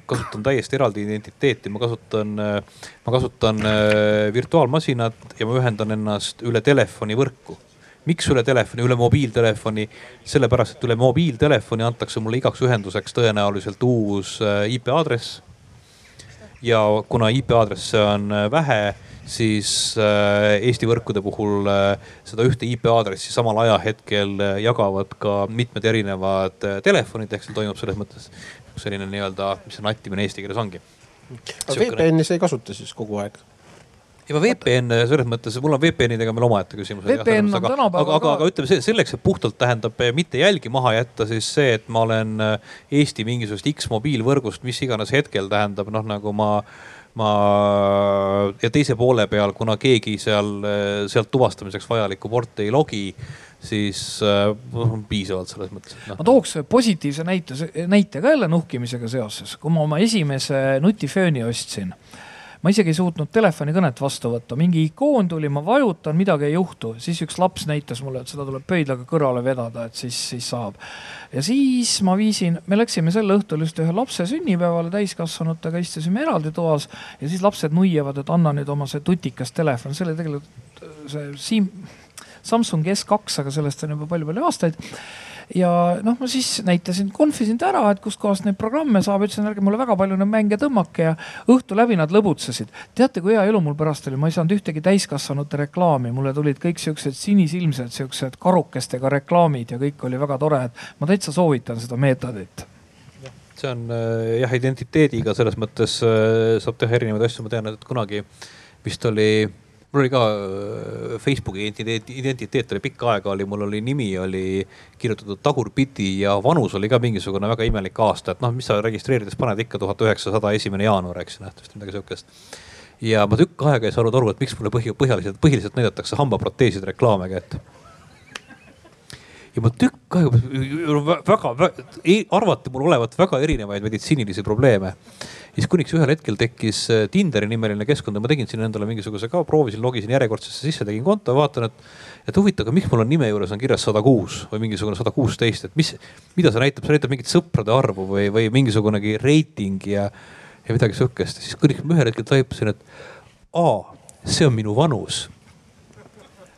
kasutan täiesti eraldi identiteeti, ma kasutan, ma kasutan äh, virtuaalmasinat ja ma ühendan ennast üle telefonivõrku miks üle telefoni, üle mobiiltelefoni? sellepärast, et üle mobiiltelefoni antakse mulle igaks ühenduseks tõenäoliselt uus äh, IP aadress. ja kuna IP aadresse on äh, vähe, siis Eesti võrkude puhul seda ühte IP aadressi samal ajahetkel jagavad ka mitmed erinevad telefonid, ehk see toimub selles mõttes selline nii-öelda, mis see nattimine eesti keeles ongi. aga VPN-i sa ei kasuta siis kogu aeg? ei ma VPN selles mõttes, mul on VPN-idega veel omaette küsimus. VPN on tänapäeval aga, aga, aga ütleme selleks, et puhtalt tähendab mitte jälgi maha jätta, siis see, et ma olen äh, Eesti mingisugust X mobiilvõrgust, mis iganes hetkel tähendab, noh nagu ma ma ja teise poole peal, kuna keegi seal, sealt tuvastamiseks vajalikku porti ei logi, siis äh, piisavalt selles mõttes no.. ma tooks positiivse näite, näite ka jälle nuhkimisega seoses, kui ma oma esimese nutifööni ostsin ma isegi ei suutnud telefonikõnet vastu võtta, mingi ikoon tuli, ma vajutan, midagi ei juhtu, siis üks laps näitas mulle, et seda tuleb pöidlaga kõrvale vedada, et siis, siis saab. ja siis ma viisin, me läksime sel õhtul just ühe lapse sünnipäevale täiskasvanutega, istusime eraldi toas ja siis lapsed nuiavad, et anna nüüd oma see tutikas telefon, see oli tegelikult see Siim Samsung S2, aga sellest on juba palju-palju aastaid. Ja noh, ma siis näitasin, konfisin ta ära, et kustkohast neid programme saab, ütlesin, ärge mulle väga palju neid mänge tõmmake. Ja õhtu läbi nad lõbutsesid. teate, kui hea elu mul pärast oli, ma ei saanud ühtegi täiskasvanute reklaami, mulle tulid kõik siuksed sinisilmsed, siuksed karukestega reklaamid ja kõik oli väga tore, et ma täitsa soovitan seda meetodit. See on äh, jah, identiteediga selles mõttes äh, saab teha erinevaid asju, ma tean, et kunagi vist oli mul oli ka äh, Facebooki identiteet, identiteet oli pikka aega oli, mul oli nimi oli kirjutatud tagurpidi ja vanus oli ka mingisugune väga imelik aasta, et noh, mis sa registreerides paned ikka tuhat üheksasada esimene jaanuar, eks nähtavasti midagi sihukest. ja ma tükk aega ei saanud aru, et miks mulle põhi, põhjaliselt, põhiliselt näidatakse hambaproteeside reklaame kätte ja ma tükk aega väga, väga, arvati mul olevat väga erinevaid meditsiinilisi probleeme siis kuniks ühel hetkel tekkis äh, Tinderi nimeline keskkond ja ma tegin sinna endale mingisuguse ka, proovisin, logisin järjekordsesse sisse, tegin konto, vaatan, et. et huvitav, aga miks mul on nime juures on kirjas sada kuus või mingisugune sada kuusteist, et mis, mida see näitab, see näitab mingit sõprade arvu või, või mingisugunegi reiting ja, ja midagi sihukest. siis kuniks ma ühel hetkel taipasin, et aa, see on minu vanus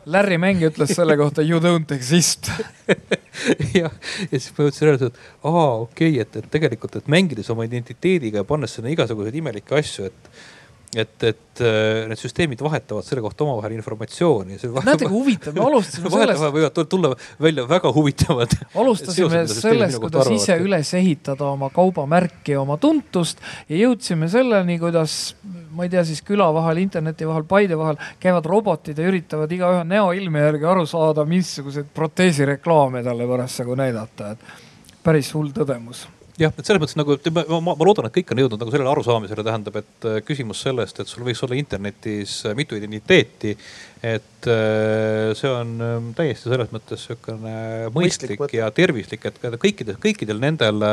Larry Mäng ütles selle kohta you don't exist *laughs* jah, ja siis ma jõudsin öelda, et aa, okei okay,, et, et tegelikult, et mängides oma identiteediga ja pannes sinna igasuguseid imelikke asju, et et, et äh, need süsteemid vahetavad selle kohta omavahel informatsiooni. näete, kui huvitav, me alustasime *laughs* sellest. võivad tulla välja väga huvitavad. *laughs* alustasime sellest, kuidas arvavad. ise üles ehitada oma kaubamärki, oma tuntust ja jõudsime selleni, kuidas ma ei tea, siis küla vahel, interneti vahel, Paide vahel käivad robotid ja üritavad igaühe näoilme järgi aru saada, missuguseid proteesireklaame talle parasjagu näidata, et päris hull tõdemus jah, et selles mõttes nagu ma, ma, ma loodan, et kõik on jõudnud nagu sellele arusaamisele, tähendab, et äh, küsimus sellest, et sul võiks olla internetis äh, mitu identiteeti. et äh, see on ähm, täiesti selles mõttes sihukene mõistlik, mõistlik ja tervislik, et kõikidel, kõikidel nendel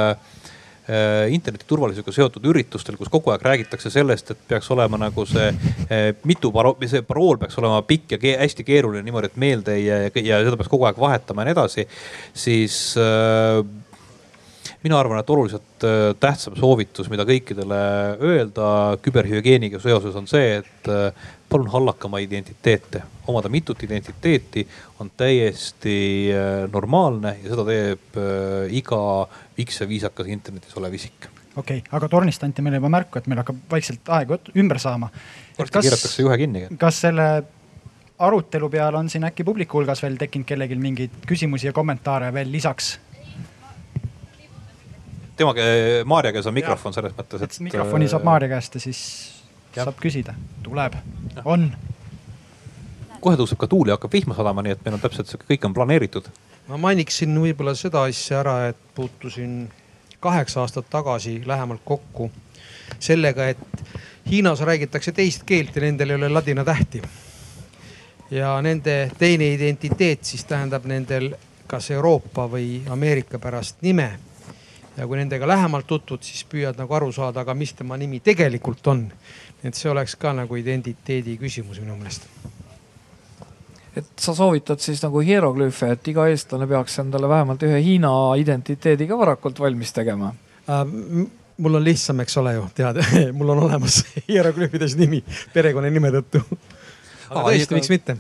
interneti turvalisusega seotud üritustel, kus kogu aeg räägitakse sellest, et peaks olema nagu see mitu paro-, see parool peaks olema pikk ja ke hästi keeruline niimoodi, et meelde ei jää ja, ja seda peaks kogu aeg vahetama ja nii edasi. siis äh, mina arvan, et oluliselt äh, tähtsam soovitus, mida kõikidele öelda küberhügieeniga seoses on see, et äh, palun hallake oma identiteete. omada mitut identiteeti on täiesti äh, normaalne ja seda teeb iga viks ja viisakas internetis olev isik okei okay,, aga tornist anti meile juba märku, et meil hakkab vaikselt aeg ümber saama. varsti keeratakse juhe kinni. kas selle arutelu peale on siin äkki publiku hulgas veel tekkinud kellelgi mingeid küsimusi ja kommentaare veel lisaks tema, Maarja käes on mikrofon selles mõttes, et. mikrofoni saab Maarja käest ja siis. Saab küsida, tuleb, on. kohe tõuseb ka tuul ja hakkab vihma sadama, nii et meil on täpselt sihuke, kõik on planeeritud. ma mainiksin võib-olla seda asja ära, et puutusin kaheksa aastat tagasi lähemalt kokku sellega, et Hiinas räägitakse teist keelt ja nendel ei ole ladina tähti. ja nende teine identiteet siis tähendab nendel kas Euroopa või Ameerika pärast nime ja kui nendega lähemalt tutvud, siis püüad nagu aru saada, aga mis tema nimi tegelikult on. Et see oleks ka nagu identiteedi küsimus minu meelest. et sa soovitad siis nagu hieroglüüfe, et iga eestlane peaks endale vähemalt ühe Hiina identiteedi ka varakult valmis tegema äh,? mul on lihtsam, eks ole ju, tead *laughs* mul on olemas *laughs* hieroglüüfides nimi perekonnanime tõttu. aga tõesti, miks mitte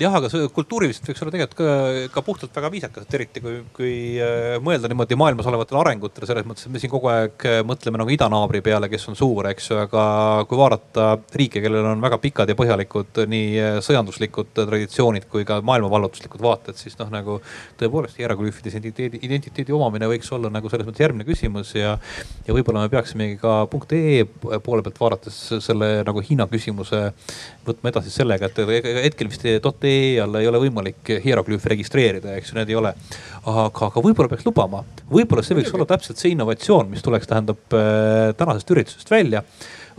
jah, aga see kultuuriliselt võiks olla tegelikult ka, ka puhtalt väga viisakas, et eriti kui, kui äh, mõelda niimoodi maailmas olevatele arengutele, selles mõttes, et me siin kogu aeg äh, mõtleme nagu idanaabri peale, kes on suur, eks ju, aga kui vaadata riike, kellel on väga pikad ja põhjalikud nii äh, sõjanduslikud traditsioonid kui ka maailmavallutuslikud vaated, siis noh, nagu tõepoolest hieroglüüfides identiteedi, identiteedi omamine võiks olla nagu selles mõttes järgmine küsimus ja, ja võib-olla me peaksimegi ka punkt ee poole pealt vaadates selle nagu Hiina küsimuse võtma edasi sellega, et hetkel vist .ee alla ei ole võimalik hieroglüüfe registreerida, eks ju, need ei ole. aga, aga võib-olla peaks lubama, võib-olla see võiks olla täpselt see innovatsioon, mis tuleks, tähendab äh, tänasest üritusest välja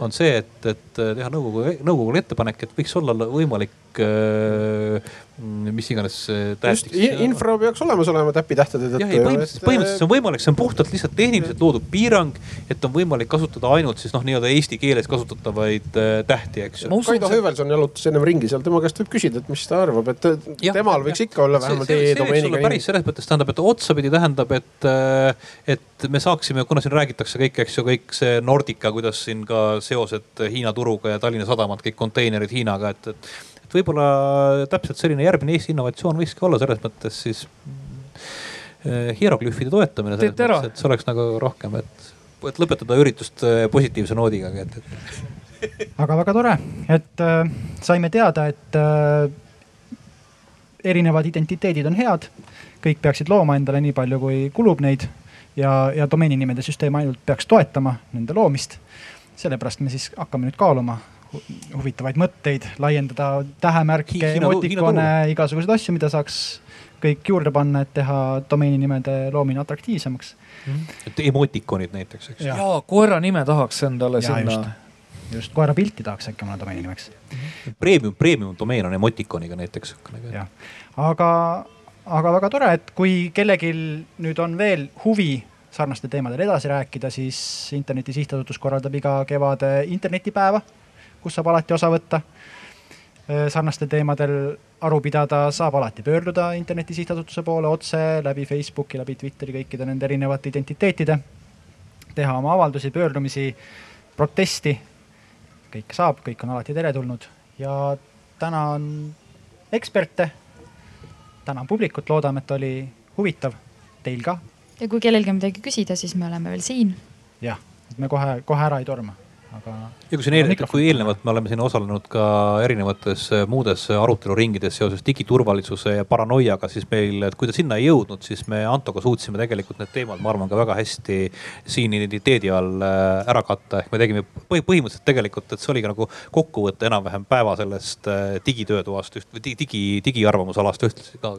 on see, et, et teha nõukogu, nõukogule ettepanek, et võiks olla võimalik äh, mis iganes äh, tähtiks. infra peaks olemas olema täpitähtede tõttu. põhimõtteliselt, põhimõtteliselt see on võimalik, see on puhtalt lihtsalt tehniliselt loodud piirang, et on võimalik kasutada ainult siis noh, nii-öelda eesti keeles kasutatavaid äh, tähti, eks ju. Kaido Höövelson jalutas ennem ringi seal, tema käest võib küsida, et mis ta arvab, et ja, temal võiks ja, ikka olla vähemalt e-domeeniga. päris selles mõttes tähendab, et otsapidi tähendab, et, et me saaksime, kuna siin räägitakse kõik, eks ju, kõik see Nordica, kuidas siin ka seosed Hiina turuga ja Tallinna Sadamad, kõik konteinerid Hiinaga, et, et, et võib-olla täpselt selline järgmine Eesti innovatsioon võikski olla selles mõttes siis äh, hieroglüüfide toetamine. et see oleks nagu rohkem, et, et lõpetada üritust äh, positiivse noodiga, et, et. aga väga tore, et äh, saime teada, et äh, erinevad identiteedid on head. kõik peaksid looma endale nii palju, kui kulub neid ja, ja domeeninimede süsteem ainult peaks toetama nende loomist sellepärast me siis hakkame nüüd kaaluma huvitavaid mõtteid, laiendada tähemärke, emotikone, igasuguseid asju, mida saaks kõik juurde panna, et teha domeeninimede loomine atraktiivsemaks mm. -hmm. et emotikonid näiteks, eks. ja, koera nime tahaks endale ja, sinna. just, just koera pilti tahaks äkki omale domeeni nimeks mm. -hmm. Premium, premium domeen on emotikoniga näiteks. jah, aga, aga väga tore, et kui kellelgi nüüd on veel huvi sarnastel teemadel edasi rääkida, siis Interneti Sihtasutus korraldab iga kevade internetipäeva, kus saab alati osa võtta. sarnastel teemadel aru pidada saab alati pöörduda Interneti Sihtasutuse poole otse läbi Facebooki, läbi Twitteri, kõikide nende erinevate identiteetide. teha oma avaldusi, pöördumisi, protesti. kõike saab, kõik on alati teretulnud ja tänan eksperte. tänan publikut, loodame, et oli huvitav. Teil ka ja kui kellelgi on midagi küsida, siis me oleme veel siin. jah, et me kohe, kohe ära ei torma, aga. ja kui siin eelnevalt, kui eelnevalt me oleme siin osalenud ka erinevates äh, muudes aruteluringides seoses digiturvalisuse ja paranoiaga, siis meil, et kui ta sinna ei jõudnud, siis me Antoga suutsime tegelikult need teemad, ma arvan, ka väga hästi siin identiteedi all äh, ära katta. ehk me tegime põhimõtteliselt tegelikult, et see oli ka nagu kokkuvõte enam-vähem päeva sellest digitöötoast, digi, digi, digiarvamusalast ühtlasi ka